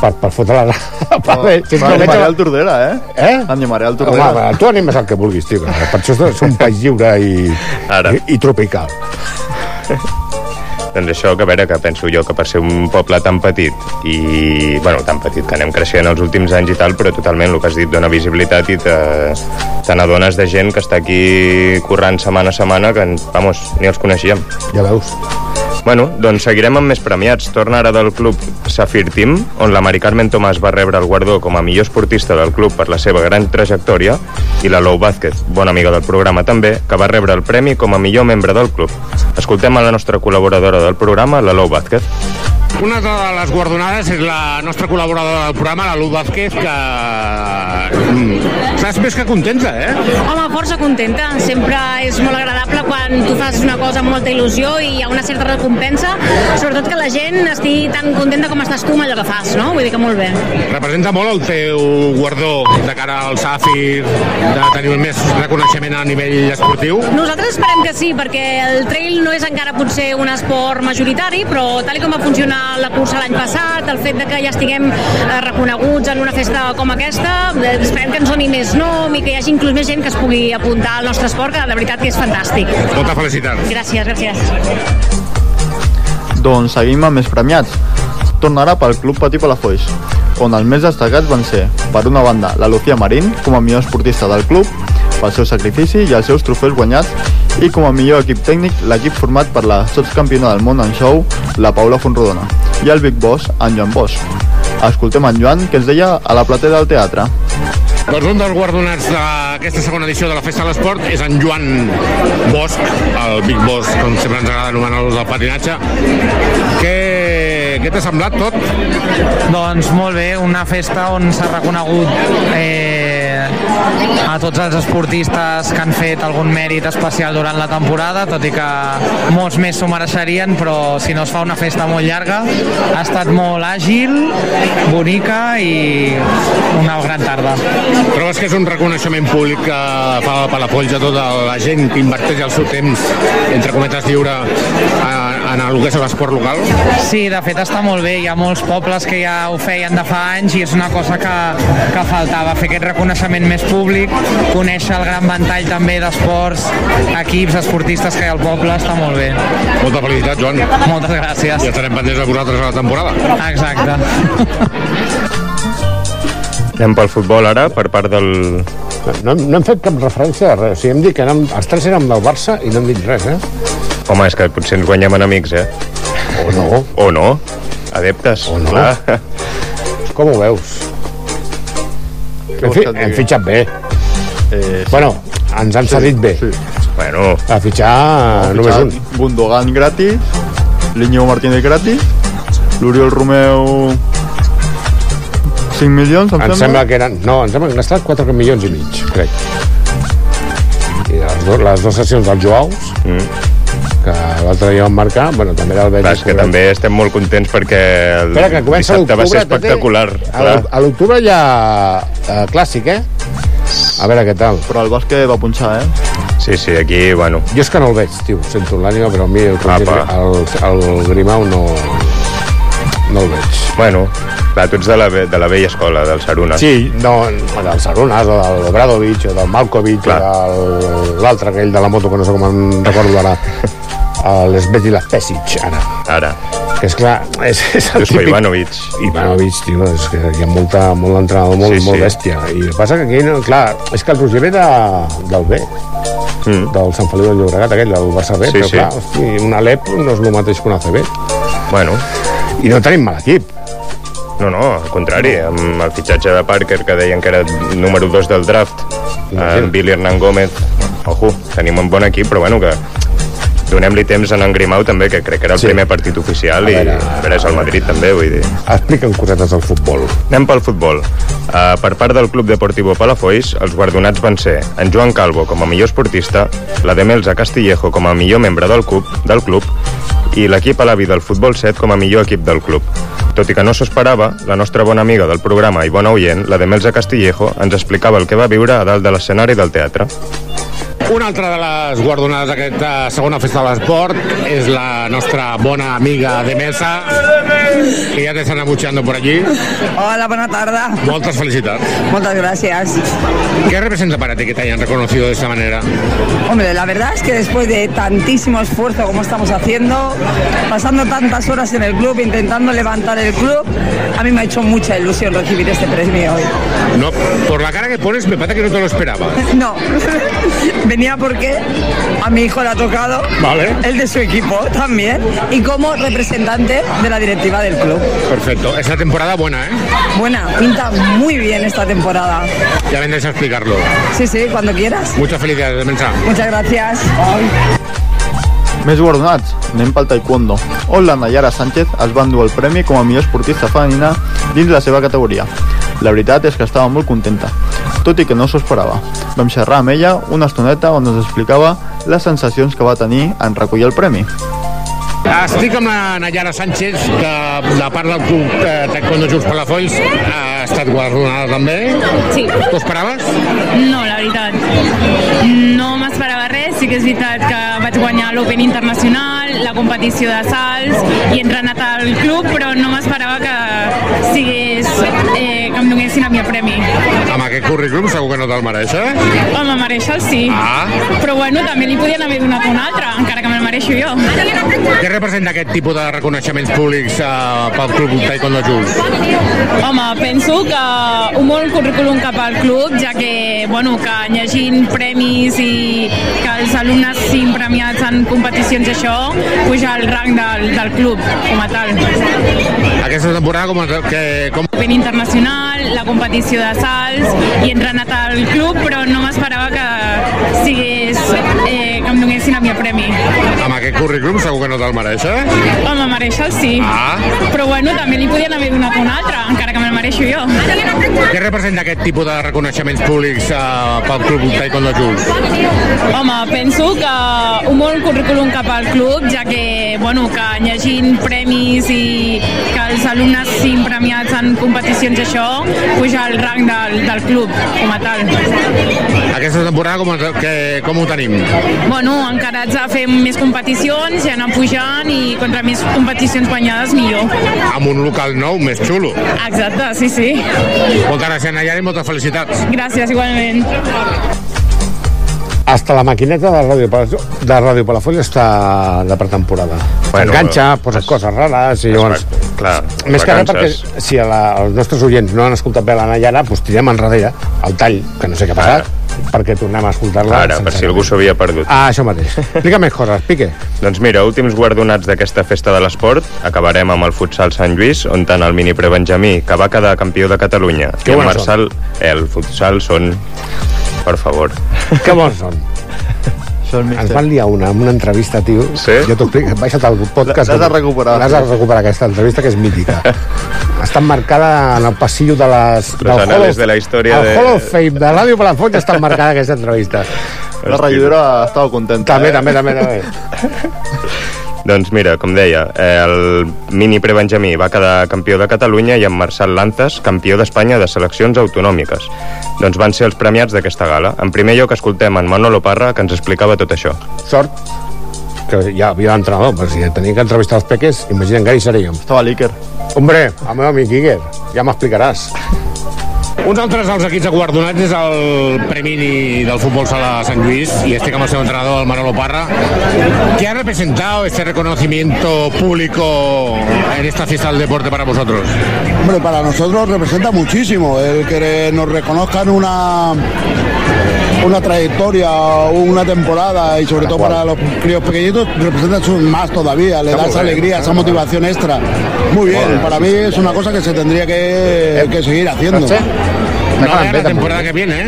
per, per fotre la... per, Oh, M'animaré al Tordera, eh? Eh? M'animaré al Home, Tordera. va, tu animes el que vulguis, tio. Per això és un país lliure i, Ara. i, i tropical. Doncs això, que a veure, que penso jo que per ser un poble tan petit i, bueno, tan petit, que anem creixent els últims anys i tal, però totalment el que has dit dona visibilitat i te, te n'adones de gent que està aquí currant setmana a setmana que, vamos, ni els coneixíem. Ja veus. Bueno, doncs seguirem amb més premiats. Torna ara del club Safir Team, on la Mari Carmen Tomàs va rebre el guardó com a millor esportista del club per la seva gran trajectòria, i la Lou Vázquez, bona amiga del programa també, que va rebre el premi com a millor membre del club. Escoltem a la nostra col·laboradora del programa, la Lou Vázquez. Una de les guardonades és la nostra col·laboradora del programa, la Lu Vázquez, que... Mm, Estàs més que contenta, eh? Home, força contenta. Sempre és molt agradable quan tu fas una cosa amb molta il·lusió i hi ha una certa recompensa, sobretot que la gent estigui tan contenta com estàs tu amb allò que fas, no? Vull dir que molt bé. Representa molt el teu guardó de cara al Safir, de tenir més reconeixement a nivell esportiu? Nosaltres esperem que sí, perquè el trail no és encara potser un esport majoritari, però tal com va funcionar la cursa l'any passat, el fet de que ja estiguem eh, reconeguts en una festa com aquesta, eh, esperem que ens doni més nom i que hi hagi inclús més gent que es pugui apuntar al nostre esport, que de veritat que és fantàstic. fantàstic. Molta felicitat. Gràcies, gràcies. Doncs seguim amb més premiats. Tornarà pel Club Patí Palafolls, on els més destacats van ser, per una banda, la Lucía Marín, com a millor esportista del club, pel seu sacrifici i els seus trofeus guanyats, i com a millor equip tècnic, l'equip format per la sotscampiona del món en show, la Paula Fonrodona, i el Big Boss, en Joan Bosch. Escoltem en Joan, que ens deia a la platea del teatre. Doncs un dels guardonats d'aquesta segona edició de la Festa de l'Esport és en Joan Bosch, el Big Boss, com sempre ens agrada anomenar-los del patinatge. Què, què t'ha semblat tot? Doncs molt bé, una festa on s'ha reconegut eh, a tots els esportistes que han fet algun mèrit especial durant la temporada, tot i que molts més s'ho mereixerien, però si no es fa una festa molt llarga, ha estat molt àgil, bonica i una gran tarda. Trobes que és un reconeixement públic que fa el Palafolls a tota la gent que inverteix el seu temps, entre cometes, lliure en, en el que és l'esport local? Sí, de fet està molt bé, hi ha molts pobles que ja ho feien de fa anys i és una cosa que, que faltava, fer aquest reconeixement més públic, conèixer el gran ventall també d'esports, equips, esportistes que hi ha al poble, està molt bé. Molta felicitat, Joan. Moltes gràcies. I estarem pendents de vosaltres a la temporada. Exacte. Anem pel futbol ara, per part del... No, no hem fet cap referència a res. O sigui, hem dit que anem, els tres érem del Barça i no hem dit res, eh? Home, és que potser ens guanyem enemics, eh? O no. O no. Adeptes. O no. Clar. Com ho veus? Hem, fi, hem fitxat bé. Eh, Bueno, ens han cedit bé. Sí. Bueno, A fitxar només un. Gundogan gratis, l'Iñigo Martínez gratis, l'Oriol Romeu 5 milions, em, Em sembla que eren... No, ens hem gastat 4 milions i mig, crec. I les, do, les dues sessions dels Joaus, mm. L'altre dia van marcar, bueno, també era el veig. Clar, és que també estem molt contents perquè el Espera, que comença dissabte va ser espectacular. A clar. l'oc- A l'octubre hi ha eh, clàssic, eh? A veure què tal. Però el bàsquet va punxar, eh? Sí, sí, aquí, bueno... Jo és que no el veig, tio, sento l'ànima, però a mi el, Apa. el, el Grimau no, no el veig. Bueno, clar, tu ets de la, de la vella escola, del Saruna. Sí, no, del Sarunas, o del Obradovic, o del Malkovich, o del- l'altre, aquell de la moto, que no sé com em recordo ara, l'Svetila Pesic, ara. Ara. Que és clar, és, és el típic... Ivanovic. Ivanovic, tio, és que hi ha molta, molt entrenador, molt, Sí, sí, sí. molt bèstia. I el que passa que aquí, no, clar, és que el Roger ve de, del B, mm. del Sant Feliu del Llobregat, aquell, del Barça B, Sí, però sí. clar, hosti, un Alep no és el mateix que un ACB. Bueno. I no tenim mal equip. No, no, al contrari, amb el fitxatge de Parker, que deien que era número 2 del draft, amb Billy Hernán Gómez, ojo, tenim un bon equip, però bueno, que donem-li temps a en Grimau també, que crec que era el Sí. primer partit oficial, A i veure, a és el Madrid també, vull dir. Explica'm cosetes del futbol. Anem pel futbol. Uh, per part del Club Deportivo Palafolls, els guardonats van ser en Joan Calvo com a millor esportista, la de Melza Castillejo com a millor membre del club, del club i l'equip Alavi del Futbol 7 com a millor equip del club. Tot i que no s'ho esperava, la nostra bona amiga del programa i bona oient, la de Melza Castillejo, ens explicava el que va viure a dalt de l'escenari del teatre. Una altra de les guardonades d'aquesta segona festa de l'esport és la nostra bona amiga de mesa, que ya te están abucheando por allí. Hola, buena tarde. Muchas felicidades. Muchas gracias. ¿Qué representa para ti que te hayan reconocido de esta manera? Hombre, la verdad es que después de tantísimo esfuerzo como estamos haciendo, pasando tantas horas en el club, intentando levantar el club, a mí me ha hecho mucha ilusión recibir este premio hoy. No, por la cara que pones me parece que no te lo esperabas. No, venía porque a mi hijo le ha tocado, Vale. el de su equipo también, y como representante de la directiva del club. Perfecto. Esta temporada buena, ¿eh? Buena, pinta muy bien esta temporada. Ya vendréis a explicarlo. Sí, sí, cuando quieras. Muchas felicidades, Mensa. Muchas gracias. Més guardonats, anem pel taekwondo, on la Nayara Sánchez es va endur el premi com a millor esportista femenina dins la seva categoria. La veritat és que estava molt contenta, tot i que no s'ho esperava. Vam xerrar amb ella una estoneta on ens explicava les sensacions que va tenir en recollir el premi. Estic amb la Nayara Sánchez, que de part del club eh, Taekwondo Junts Palafolls ha estat guardonada també. Sí. T'ho esperaves? No, la veritat. No m'esperava res. Sí que és veritat que vaig guanyar l'Open Internacional, la competició de salts i he entrenat al club, però no m'esperava que sigués, eh, que em donessin el meu premi. Amb aquest currículum segur que no te'l mereix, eh? Home, mereixer sí. Ah. Però bueno, també li podien haver donat un altre, encara que me'l mereixo jo. Què representa aquest tipus de reconeixements públics eh, pel Club Taekwondo Jules? Home, penso que un bon currículum cap al club, ja que, bueno, que llegint premis i que els alumnes siguin premiats en competicions i això, puja el rang del, del club com a tal. Aquesta temporada com, que, com... Ben internacional, la competició de salts i he entrenat al club, però no m'esperava que aquest currículum segur que no te'l mereix, eh? Home, mereixer sí. Ah. Però bueno, també li podien haver donat un altre, encara que me'l mereixo jo. Què representa aquest tipus de reconeixements públics eh, pel Club Taekwondo Jules? Home, penso que un bon currículum cap al club, ja que, bueno, que llegint premis i que els alumnes siguin premiats en competicions i això, puja el rang del, del club com a tal. Aquesta temporada com, que, com ho tenim? Bueno, encarats a fer més competicions i anar pujant i contra més competicions guanyades millor. Amb un local nou més xulo. Exacte, sí, sí. Moltes gràcies, Nayara, i moltes felicitats. Gràcies, igualment. Hasta la maquineta de Ràdio, de Ràdio Palafolls està de pretemporada. Bueno, Enganxa, es- posa coses rares i llavors... Clar, Més que res perquè si a la, els nostres oients no han escoltat bé la Nayara, doncs tirem enrere el tall, que no sé què ha passat, perquè tornem a escoltar-la. Ara, per si algú s'havia perdut. Ah, això mateix. Explica més coses, Pique. Doncs mira, últims guardonats d'aquesta festa de l'esport. Acabarem amb el futsal Sant Lluís, on tant el mini prebenjamí, que va quedar campió de Catalunya, Que i el Marçal... Eh, el futsal són... Per favor. Que bons són. Ens van liar una, amb una entrevista, tio. Sí? Jo t'ho explico, baixa't al podcast. L'has de recuperar. L'has de recuperar, aquesta entrevista, que és mítica. està emmarcada en el passillo de les... Los del anales Hall of- de la història el de- Hall of Fame de Ràdio Palafolls està emmarcada aquesta entrevista. La regidora estava contenta. També, eh? també, també, també. Doncs mira, com deia, eh, el mini prebenjamí va quedar campió de Catalunya i en Marçal Lanzas, campió d'Espanya de seleccions autonòmiques. Doncs van ser els premiats d'aquesta gala. En primer lloc escoltem en Manolo Parra, que ens explicava tot això. Sort que ja havia l'entrenador, però si tenia que entrevistar els peques, imagina't que hi seríem. Estava l'Iker. Hombre, el meu amic Iker, ja m'explicaràs. Uns altres dels equips guardonats és el Premi del Fútbol Sala Sant Luis y este como seu entrenador, el Manolo Parra. ¿Qué ha representado este reconocimiento público en esta fiesta del deporte para vosotros? Hombre, para nosotros representa muchísimo el que nos reconozcan una una trayectoria, una temporada y sobre todo para los críos pequeñitos representa su- más todavía, le Está da esa bien. alegría, esa motivación extra. Muy bien, para mí es una cosa que se tendría que, que seguir haciendo. No, la temporada que viene, ¿eh?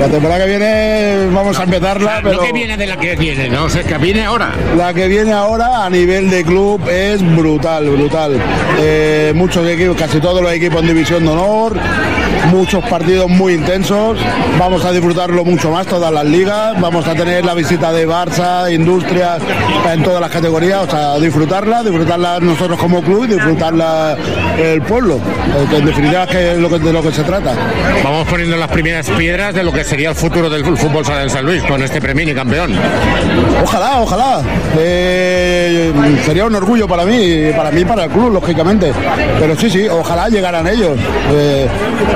La temporada que viene vamos a empezarla, pero No que viene de la que viene, no, o sea, que viene ahora. la que viene ahora a nivel de club es brutal, brutal. Eh, muchos equipos, casi todos los equipos en división de honor, muchos partidos muy intensos. Vamos a disfrutarlo mucho más, todas las ligas. Vamos a tener la visita de Barça, Industrias, en todas las categorías. O sea, disfrutarla, disfrutarla nosotros como club y disfrutarla el pueblo, que en definitiva es que es lo que, de lo que se trata. Vamos poniendo las primeras piedras de lo que sería el futuro del fútbol sala del San Luis con este premio campeón. Ojalá, ojalá. Eh, sería un orgullo para mí, para mí y para el club, lógicamente. Pero sí, sí, ojalá llegaran ellos. Eh,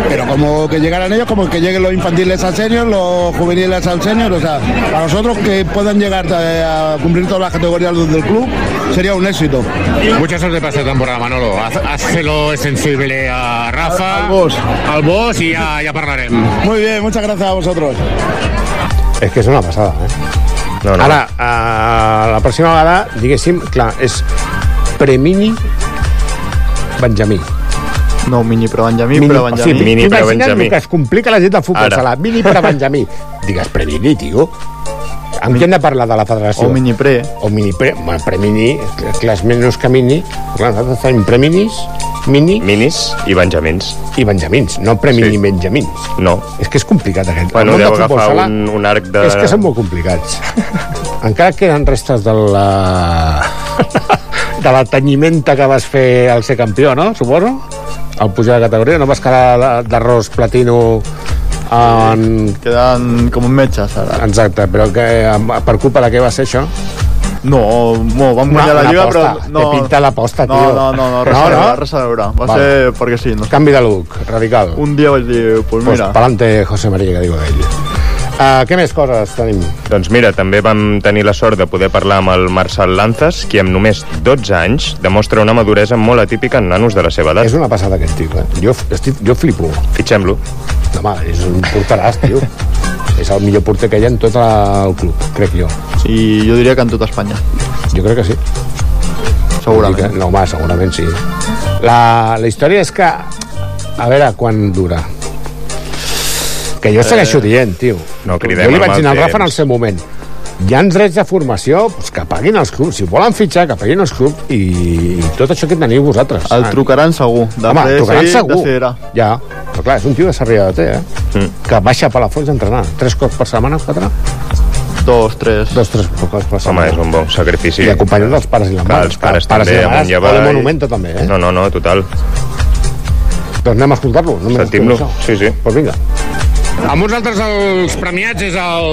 pero como que llegaran ellos, como que lleguen los infantiles al senior, los juveniles al senior. O sea, para nosotros que puedan llegar eh, a cumplir todas las categorías del club, sería un éxito. Mucha suerte para esta temporada, Manolo. Haz- Hazlo sensible a Rafa, Al- al boss. al boss i ja, ja parlarem. Muy bien, muchas gracias a vosotros. És que és una passada, eh? No, no. Ara, a la pròxima vegada, diguéssim, clar, és Premini Benjamí. No, mini però Benjamí, Mini, però o Benjamí. sigui, Mini però Benjamí. que es complica la gent del futbol Ara. sala. Mini per a Benjamí. Digues Premini, tio. Amb qui hem de parlar de la federació? O mini pre. O mini pre. Bueno, premini, clar, és menys que mini. Clar, nosaltres fem preminis, mini Minis i benjamins. i benjamins, no premini Sí. sí. benjamins. No. És que és complicat aquest. Bueno, deu agafar sala un, un arc de... És que són molt complicats. Encara queden restes de la... de la tenyimenta que vas fer al ser campió, no? Suposo? Al pujar de categoria, no vas quedar d'arròs platino en... Queden com metges, ara. Exacte, però que, per culpa de què va ser això? No, no, vam guanyar la una Lliga, però... No, Te pinta l'aposta, no, tio. No, no, no, res No, a veure, no? res a veure. Va Vale. ser perquè sí. No. Canvi de look, radical. Un dia vaig dir, pues Pues mira, pa'lante José María, que diu ell. Uh, què més coses tenim? Doncs mira, també vam tenir la sort de poder parlar amb el Marcel Lanzas, qui amb només 12 anys demostra una maduresa molt atípica en nanos de la seva edat. És una passada aquest tio, eh? Jo, estic, jo flipo. Fitxem-lo. No, home, és un porteràs, tio. és el millor porter que hi ha en tot el club, crec jo. Sí, jo diria que en tota Espanya. Jo crec que sí. Segurament. Que, no, home, segurament sí. La, la història és que... A veure quan dura. Que jo segueixo Eh, dient, tio. no cridem jo li vaig el dir al Rafa en el seu moment hi ha drets de formació doncs que paguin els clubs. Si volen fitxar, que paguin els clubs i, i tot això que teniu vosaltres. El trucaran segur. De Home, fer trucaran segur. decidirà. Ja, però clar, és un tio de Sarrià de Ter, eh? Mm. Que baixa a Palafolls a entrenar. Tres cops per setmana, quatre? Dos, tres. Dos, tres cops per Home, setmana. és un bon sacrifici. I acompanyat dels pares i les Clar, mares. els pares, Pares i també, les mares, amunt i o avall. de Monumento també, eh? No, no, no, total. Doncs anem a escoltar-lo. No Sentim-lo, sí, sí. Doncs vinga. Amb altres els premiats és el,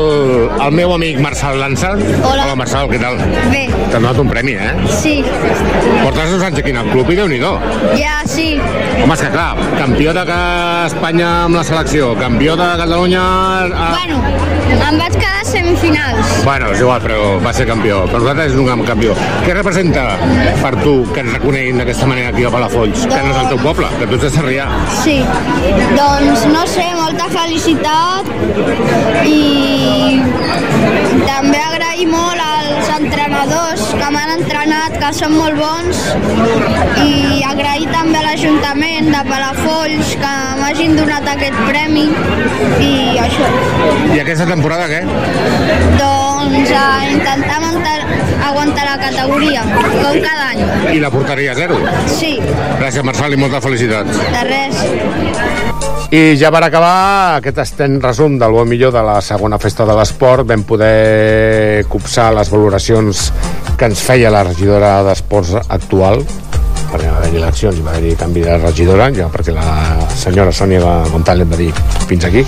el meu amic Marçal Lanza. Hola. Hola, Marçal, què tal? Bé, T'ha donat un premi, eh? sí, Portes dos anys aquí en el club i déu nhi ja sí. Home, és que clar, campió de Espanya amb la selecció, campió de Catalunya... A... Bueno, em vaig quedar a semifinals. Bueno, és igual, però va ser campió. Per nosaltres és un campió. Què representa per tu que ens reconeguin d'aquesta manera aquí a Palafolls? Que no és el teu poble, que tu ets de Sarrià. Sí, doncs no sé, molta felicitat i també agrair molt als entrenadors que m'han entrenat, que són molt bons i agrair també a l'Ajuntament de Palafolls que m'hagin donat aquest premi i això. I aquesta temporada què? Doncs a intentar aguantar, aguantar la categoria, com cada any. I la portaria a zero. Sí, Gràcies, Marçal, i moltes felicitats. de res. I ja per acabar aquest estent resum del bon millor de la segona festa de l'esport vam poder copsar les valoracions que ens feia la regidora d'esports actual. Perquè va haver-hi eleccions i va haver-hi canvi de regidora. Ja perquè la senyora Sònia González va dir fins aquí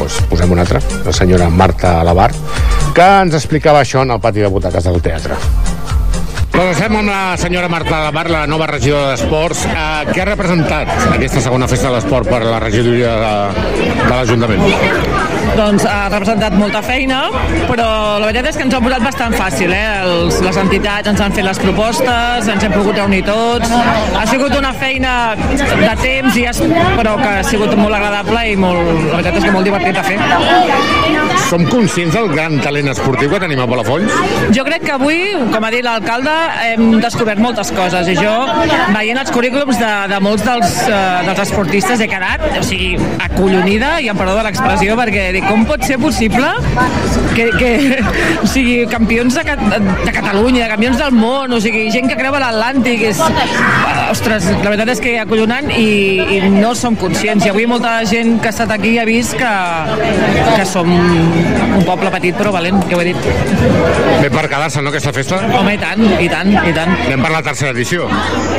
doncs posem una altra, la senyora Marta Alabar que ens explicava això en el pati de butaques del teatre Estem amb la senyora Marta Labar, la nova regidora d'Esports. Eh, què ha representat aquesta segona festa de l'esport per la regidoria de, de l'Ajuntament? Doncs ha representat molta feina, però la veritat és que ens ho ha posat bastant fàcil. Eh? Els, les entitats ens han fet les propostes, ens hem pogut reunir tots. Ha sigut una feina de temps, i es, però que ha sigut molt agradable i molt, la veritat és que molt divertit de fer. Som conscients del gran talent esportiu que tenim a Palafolls? Jo crec que avui, com ha dit l'alcalde, hem descobert moltes coses i jo, veient els currículums de, de molts dels, uh, dels esportistes, he quedat, o sigui, acollonida, i em perdó de l'expressió, perquè dic, com pot ser possible que, que o sigui, campions de, de Catalunya, campions del món, o sigui, gent que creu a l'Atlàntic, és... Ostres, la veritat és que acollonant i, i no som conscients. I avui molta gent que ha estat aquí ha vist que, que som un poble petit però valent, ja ho he dit. Bé per quedar-se, no, aquesta festa? Home, i tant, i tant, i tant. Anem per la tercera edició.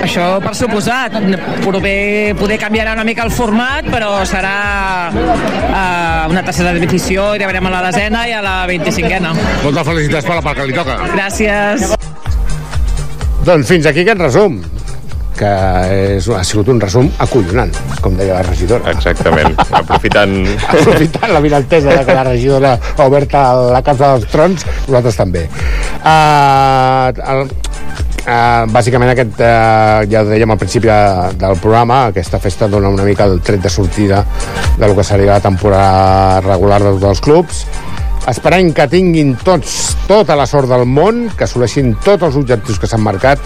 Això per suposat. Proper poder canviarà una mica el format, però serà uh, una tercera edició i ja veurem a la desena i a la 25a. Moltes felicitats per la part que li toca. Gràcies. Doncs fins aquí aquest resum que és, ha sigut un resum acollonant, com deia la regidora. Exactament, aprofitant... aprofitant la vinaltesa de que la regidora ha obert la Casa dels Trons, nosaltres també. Uh, el, Uh, bàsicament aquest, uh, ja ho dèiem al principi de, del programa, aquesta festa dona una mica el tret de sortida del que seria la temporada regular de tots els clubs esperem que tinguin tots tota la sort del món, que assoleixin tots els objectius que s'han marcat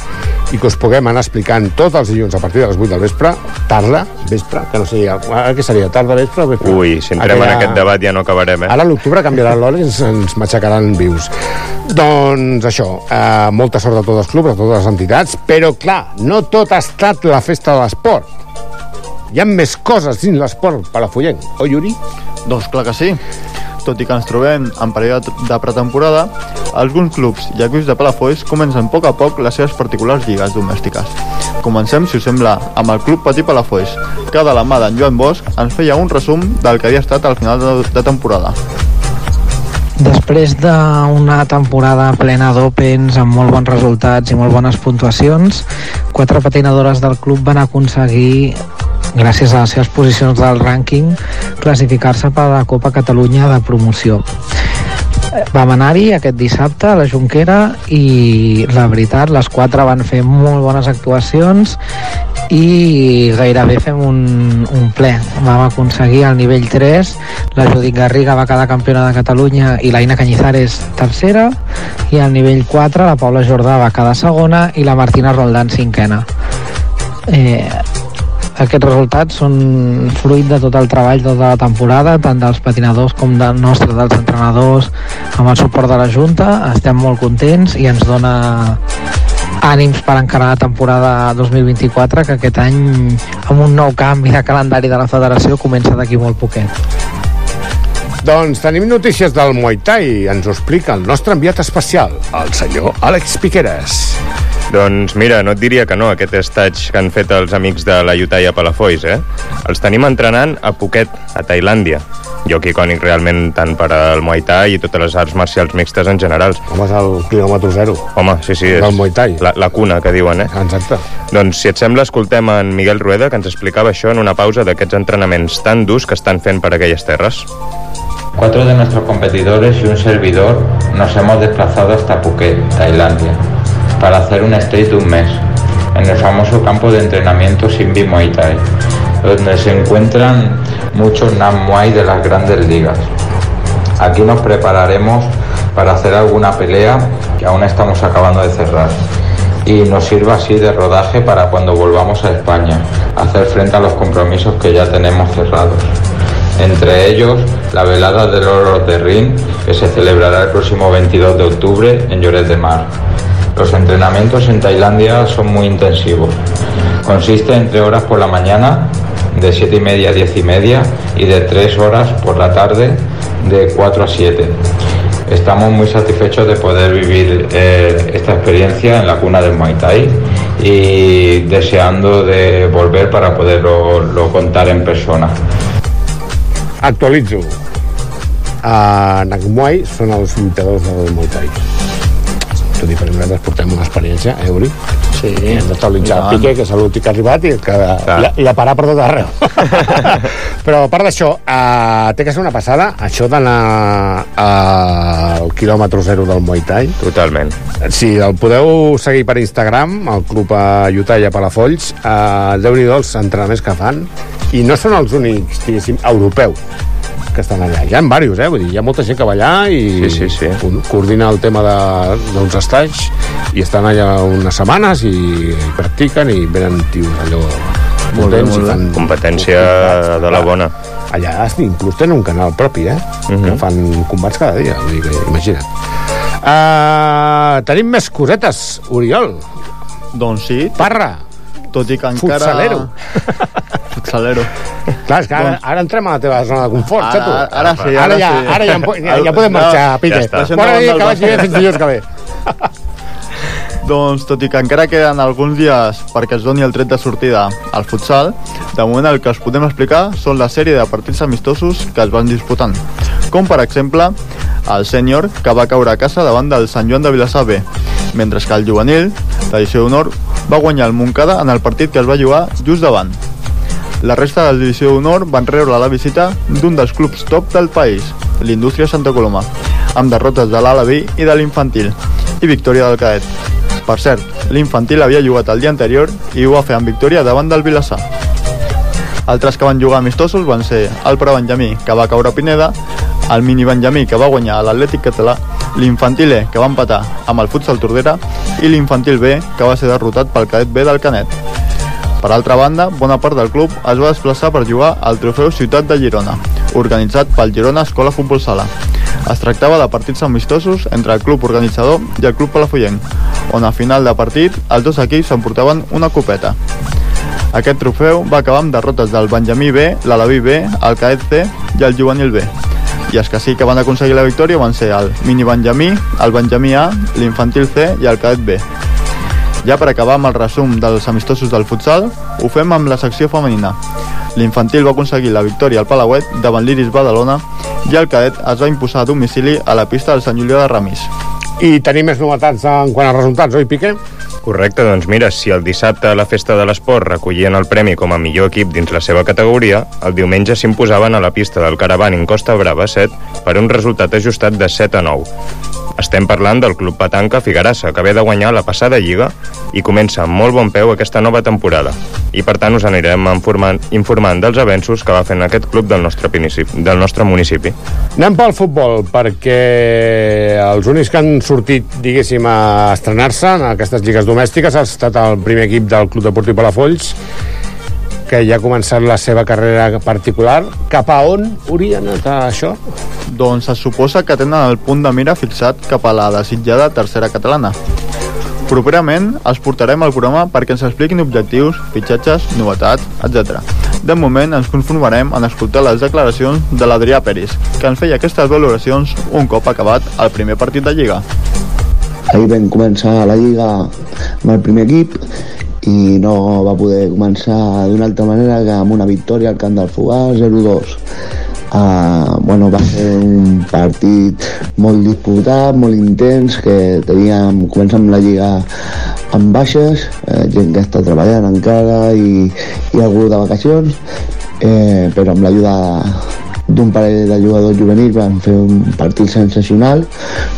i que us puguem anar explicant tots els dilluns a partir de les 8 del vespre, tarda, vespre, que no sé, ara què seria, tarda, vespre o vespre? Ui, si entrem en aquest debat ja no acabarem, eh? Ara a l'octubre canviarà l'hora i ens, ens matxacaran vius. Doncs això, eh, molta sort a tots els clubs, a totes les entitats, però clar, no tot ha estat la festa de l'esport. Hi ha més coses dins l'esport palafollenc, oi, Yuri? Doncs clar que sí. Tot i que ens trobem en període de pretemporada, alguns clubs i equips de Palafolls comencen a poc a poc les seves particulars lligues domèstiques. Comencem, si us sembla, amb el Club Patí Palafolls, que de la mà d'en Joan Bosch ens feia un resum del que havia estat al final de, de temporada. Després d'una temporada plena d'Opens amb molt bons resultats i molt bones puntuacions, quatre patinadores del club van aconseguir gràcies a les seves posicions del rànquing, classificar-se per a la Copa Catalunya de promoció. Vam anar-hi aquest dissabte a la Junquera i la veritat, les quatre van fer molt bones actuacions i gairebé fem un, un ple. Vam aconseguir el nivell 3, la Judit Garriga va quedar campiona de Catalunya i l'Aina Cañizares tercera, i al nivell 4 la Paula Jordà va quedar segona i la Martina Roldán cinquena. Eh, aquests resultats són fruit de tot el treball de tota la temporada, tant dels patinadors com del nostre, dels entrenadors, amb el suport de la Junta. Estem molt contents i ens dona ànims per encarar la temporada 2024 que aquest any amb un nou canvi de calendari de la federació comença d'aquí molt poquet. Doncs tenim notícies del Muay Thai. Ens ho explica el nostre enviat especial, el senyor Àlex Piqueras. Doncs mira, no et diria que no, aquest estatge que han fet els amics de la Utah a Palafolls, eh? Els tenim entrenant a Phuket, a Tailàndia. Lloc icònic realment tant per al Muay Thai i totes les arts marcials mixtes en general. Home, és el quilòmetre zero. Home, sí, sí. És Del Muay Thai. La, la cuna, que diuen, eh? Exacte. Doncs, si et sembla, escoltem en Miguel Rueda, que ens explicava això en una pausa d'aquests entrenaments tan durs que estan fent per aquelles terres. Cuatro de nuestros competidores y un servidor nos hemos desplazado hasta Phuket, Tailandia, para hacer un stay de un mes en el famoso campo de entrenamiento Simbi Muay Thai, donde se encuentran muchos Nam Muay de las grandes ligas. Aquí nos prepararemos para hacer alguna pelea que aún estamos acabando de cerrar y nos sirva así de rodaje para cuando volvamos a España, hacer frente a los compromisos que ya tenemos cerrados. Entre ellos, la velada del oro de Rin, que se celebrará el próximo 22 de octubre en Lloret de Mar. Los entrenamientos en Tailandia son muy intensivos. Consiste en tres horas por la mañana, de 7 y media a 10 y media, y de 3 horas por la tarde, de 4 a 7. Estamos muy satisfechos de poder vivir eh, esta experiencia en la cuna del Muay Thai y deseando de volver para poderlo lo contar en persona. Actualitzo. A Nagmuay són els lluitadors del Muay Thai. Tot i perquè nosaltres portem una experiència, eh, Uri? Sí. Hem d'actualitzar I el Piqué, que és l'últim que ha arribat i, que, i, a- i a parar per tot arreu. Però a part d'això, eh, té que ser una passada això d'anar al quilòmetre zero del Muay Thai. Totalment. Si el podeu seguir per Instagram, el club a Utah i a Palafolls, eh, déu nhi els entrenaments que fan, i no són els únics, diguéssim, europeus que estan allà. Hi ha diversos, eh? Vull dir, hi ha molta gent que va allà i Sí, sí, sí. co- coordina el tema de- d'uns estalls i estan allà unes setmanes i, i practiquen i venen tios allò Molt bé, molt bé. fan Competència de la bona. Allà inclús tenen un canal propi, eh? Mhm. Que fan combats cada dia, vull dir que imagina't. Uh, tenim més cosetes, Oriol. Doncs sí. Parra. Tot i que encara... Futsalero. Futsalero. Clar, és que ara, ara entrem a la teva zona de confort, Ara- xato. ara sí, ara, ara ja, sí. Ara ja, em ja, ja podem No, marxar, ja Pique. està. Deixem Bona nit, que vagi bé fins dilluns que ve. Doncs tot i que encara queden alguns dies perquè es doni el tret de sortida al futsal, de moment el que us podem explicar són la sèrie de partits amistosos que es van disputant. Com per exemple, el sènior que va caure a casa davant del Sant Joan de Vilassar mentre que el juvenil, l'edició d'honor, va guanyar el Montcada en el partit que es va jugar just davant. La resta de la divisió d'honor van rebre la visita d'un dels clubs top del país, l'Indústria Santa Coloma, amb derrotes de l'Alaví i de l'infantil, i victòria del cadet. Per cert, l'infantil havia jugat el dia anterior i ho va fer amb victòria davant del Vilassar. Altres que van jugar amistosos van ser el Prebenjamí, que va caure a Pineda, el Mini Benjamí, que va guanyar l'Atlètic Català, l'Infantil E, que va empatar amb el Futsal Tordera, i l'Infantil B, que va ser derrotat pel cadet B del Canet. Per altra banda, bona part del club es va desplaçar per jugar al trofeu Ciutat de Girona, organitzat pel Girona Escola Futbol Sala. Es tractava de partits amistosos entre el club organitzador i el club palafollenc, on a final de partit els dos equips s'emportaven una copeta. Aquest trofeu va acabar amb derrotes del Benjamí B, l'Alaví B, el Caet C i el Juvenil B. I els que sí que van aconseguir la victòria van ser el Mini Benjamí, el Benjamí A, l'Infantil C i el Caet B. Ja per acabar amb el resum dels amistosos del futsal, ho fem amb la secció femenina. L'infantil va aconseguir la victòria al Palauet davant l'Iris Badalona i el cadet es va imposar a domicili a la pista del Sant Julià de Ramis. I tenim més novetats en quant a resultats, oi, Piqué? Correcte, doncs mira, si el dissabte a la Festa de l'Esport recollien el premi com a millor equip dins la seva categoria, el diumenge s'imposaven a la pista del Caravaning Costa Brava 7 per un resultat ajustat de 7 a 9. Estem parlant del Club Patanca Figarassa, que ve de guanyar la passada Lliga i comença amb molt bon peu aquesta nova temporada. I per tant us anirem informant, informant dels avenços que va fent aquest club del nostre, municipi, del nostre municipi. Anem pel futbol, perquè els únics que han sortit, diguéssim, a estrenar-se en aquestes lligues domèstiques ha estat el primer equip del Club Deportiu Palafolls, que ja ha començat la seva carrera particular. Cap a on hauria anat això? Doncs es suposa que tenen el punt de mira fixat cap a la desitjada tercera catalana. Properament els portarem al programa perquè ens expliquin objectius, fitxatges, novetats, etc. De moment ens conformarem en escoltar les declaracions de l'Adrià Peris, que ens feia aquestes valoracions un cop acabat el primer partit de Lliga. Ahir vam començar la Lliga amb el primer equip i no va poder començar d'una altra manera que amb una victòria al camp del Fogà 0-2 Uh, bueno, va ser un partit molt disputat, molt intens, que teníem, començant amb la Lliga amb baixes, eh, gent que està treballant encara i, i algú de vacacions, eh, però amb l'ajuda d'un parell de jugadors juvenils van fer un partit sensacional,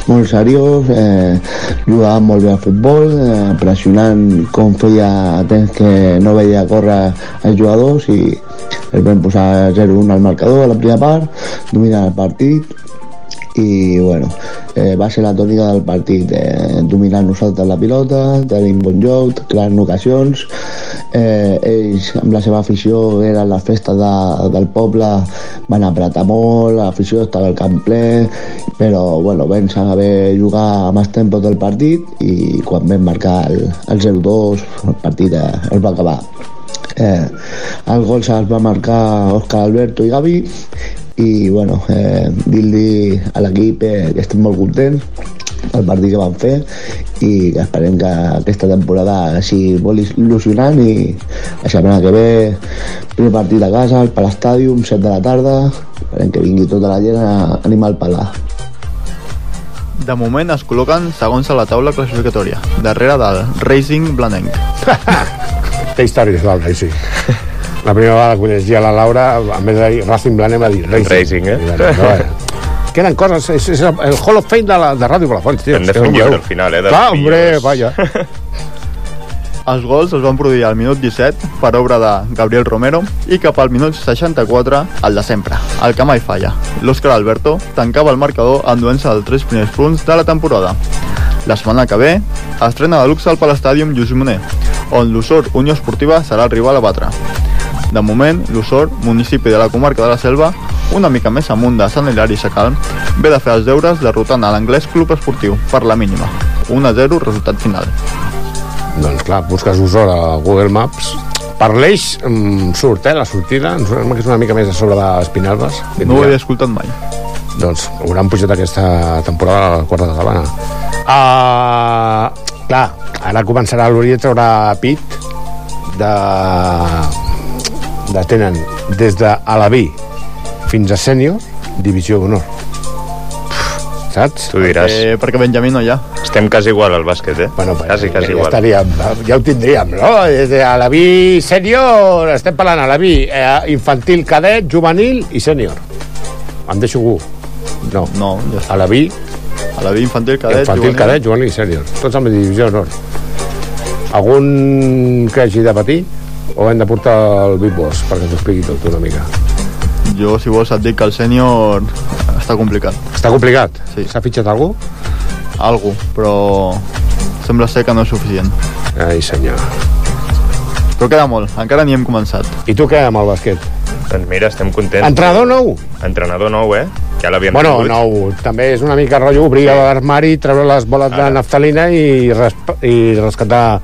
molt seriós, eh, jugaven molt bé a futbol, eh, pressionant com feia temps que no veia córrer els jugadors i el vam posar 0-1 al marcador a la primera part, dominar el partit i bueno, eh, va ser la tònica del partit eh, dominar nosaltres la pilota tenim bon joc, creant ocasions. Eh, ells amb la seva afició era la festa de, del poble van apretar molt l'afició estava al camp ple però bueno, vam saber jugar amb els tempos del partit i quan vam marcar el, el 0-2 el partit eh, el va acabar. Eh, el gol se'ls va marcar Òscar Alberto i Gavi i bueno, eh, dir-li a l'equip eh, que estem molt contents el partit que van fer i que esperem que aquesta temporada sigui molt il·lusionant i la setmana que ve primer partit a casa, al Palastàdium 7 de la tarda esperem que vingui tota la gent a animar el Palà De moment es col·loquen segons a la taula classificatòria, darrere del Racing Blanenc. Té històries del Racing. La primera vegada que coneixia la Laura, en vez de dir Racing Blanem, va dir Racing. Racing, eh? I va dir, no, eh? Queden coses, és, és el Hall of Fame de, la, de Ràdio Palafolls, tio. Hem de que fer un llibre veu. al final, eh, Clar, hombre, millors. vaja. Els gols els van produir al minut 17 per obra de Gabriel Romero i cap al minut 64 el de sempre, el que mai falla. L'Òscar Alberto tancava el marcador enduent-se els tres primers punts de la temporada. La setmana que ve estrena de luxe al Palastàdium Lluís Moner, on l'Usor Unió Esportiva serà el rival a batre. De moment, l'Usor, municipi de la comarca de la Selva, una mica més amunt de Sant Hilari Sacalm, ve de fer els deures derrotant a l'Anglès Club Esportiu per la mínima. 1-0 resultat final. Doncs clar, busques Usor a Google Maps. Per l'eix surt, eh, la sortida. Em sembla que és una mica més a sobre d'Espinalbes. No ho havia escoltat mai. Doncs hauran pujat aquesta temporada a la quarta catalana. Uh, clar, ara començarà l'Uri a treure pit de, de tenen des de Alaví fins a sènior divisió d'honor saps? Tu diràs. Eh, perquè Benjamí no hi ha. Estem quasi igual al bàsquet, eh? Bueno, quasi, quasi ja, igual. estaríem, ja ho tindríem, no? Des de Alaví sènior, estem parlant Alaví eh, infantil, cadet, juvenil i sènior. Em deixo algú? No. No, ja està. Alaví, Alaví infantil, cadet, infantil, juvenil. cadet, juvenil i sènior. Tots amb divisió d'honor. Algun que hagi de patir? O hem de portar el Big Boss perquè ens ho expliqui tot una mica? Jo, si vols, et dic que el sènior està complicat. Està complicat? Sí. S'ha fitxat algú? Algú, però sembla ser que no és suficient. Ai, senyor. Però queda molt, encara ni hem començat. I tu què amb el bàsquet? Doncs mira, estem contents. Entrenador nou? Entrenador nou, eh? Ja l'havíem Bueno, tingut. nou, també és una mica rotllo obrir l'armari, treure les boles de naftalina i, res, i rescatar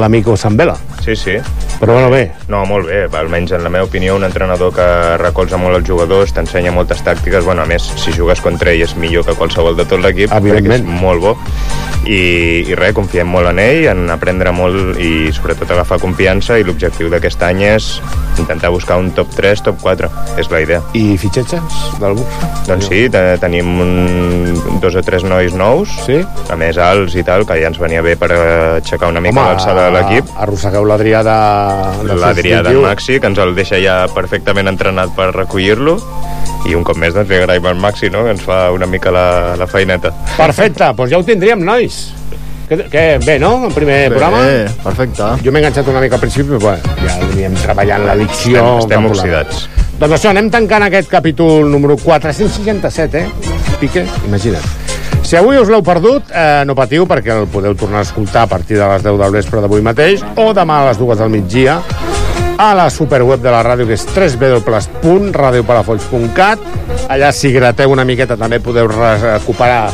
l'amico Sambela. Sí, sí. Però bueno, bé. No, molt bé. Almenys en la meva opinió, un entrenador que recolza molt els jugadors, t'ensenya moltes tàctiques. Bueno, a més, si jugues contra ell és millor que qualsevol de tot l'equip, perquè és molt bo. I, i res, confiem molt en ell, en aprendre molt i sobretot agafar confiança i l'objectiu d'aquest any és intentar buscar un top 3, top 4, és la idea. I fitxatges del Bucs? Doncs sí, te, tenim un, dos o tres nois nous, sí? a més alts i tal, que ja ens venia bé per aixecar una mica l'alçada de l'equip. Arrossegueu l'Adrià de... de L'Adrià del Maxi, que ens el deixa ja perfectament entrenat per recollir-lo, i un cop més doncs li agraïm al Maxi, no?, que ens fa una mica la, la feineta. Perfecte, doncs ja ho tindríem, nois. Que, que bé, no?, el primer Bé, programa. perfecte. Jo m'he enganxat una mica al principi, però bueno, ja veníem treballant l'addicció. Estem- estem oxidats. Doncs això, anem tancant aquest capítol número 467, eh? Pique, imagina't. Si avui us l'heu perdut, eh, no patiu, perquè el podeu tornar a escoltar a partir de les 10 del vespre d'avui mateix o demà a les 2 del migdia a la superweb de la ràdio, que és www.radiopalafolls.cat. Allà, si grateu una miqueta, també podeu recuperar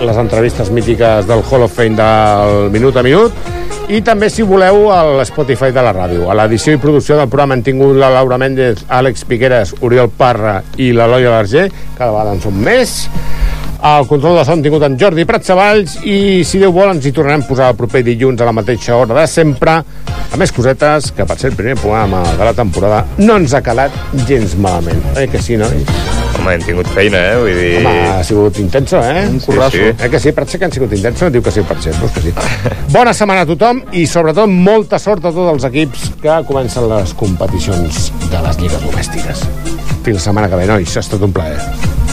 les entrevistes mítiques del Hall of Fame del Minut a Minut i també, si voleu, a l'Spotify de la ràdio. A l'edició i producció del programa han tingut la Laura Méndez, Àlex Piqueras, Oriol Parra i l'Eloi Alarger, cada vegada en són més. El control de so han tingut en Jordi Pratsavalls i, si Déu vol, ens hi tornarem a posar el proper dilluns a la mateixa hora de sempre, a més cosetes, que per ser el primer programa de la temporada no ens ha quedat gens malament. Eh que sí, nois? Home, hem tingut feina, eh? Vull dir... Home, ha sigut intenso, eh? Un currasso. Sí, sí. Eh que sí, Pratxa, que han sigut intenso? Diu que sí, Pratxa, doncs que sí. Bona setmana a tothom i, sobretot, molta sort a tots els equips que comencen les competicions de les lligues domèstiques. Fins la setmana que ve, nois. Ha estat un plaer.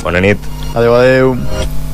Bona nit. Adiós, adiós.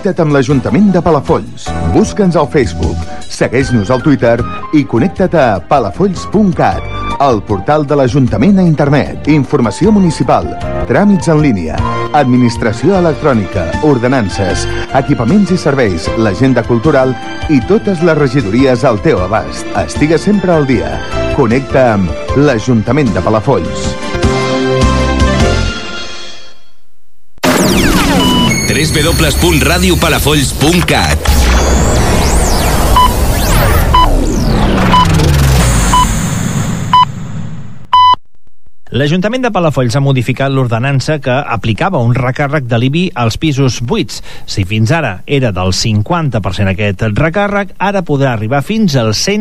Connecta't amb l'Ajuntament de Palafolls. Busca'ns al Facebook, segueix-nos al Twitter i connecta't a palafolls.cat, el portal de l'Ajuntament a internet, informació municipal, tràmits en línia, administració electrònica, ordenances, equipaments i serveis, l'agenda cultural i totes les regidories al teu abast. Estigues sempre al dia. Connecta amb l'Ajuntament de Palafolls. www.radiopalafolls.cat L'Ajuntament de Palafolls ha modificat l'ordenança que aplicava un recàrrec de l'IBI als pisos buits. Si fins ara era del 50% aquest recàrrec, ara podrà arribar fins al 100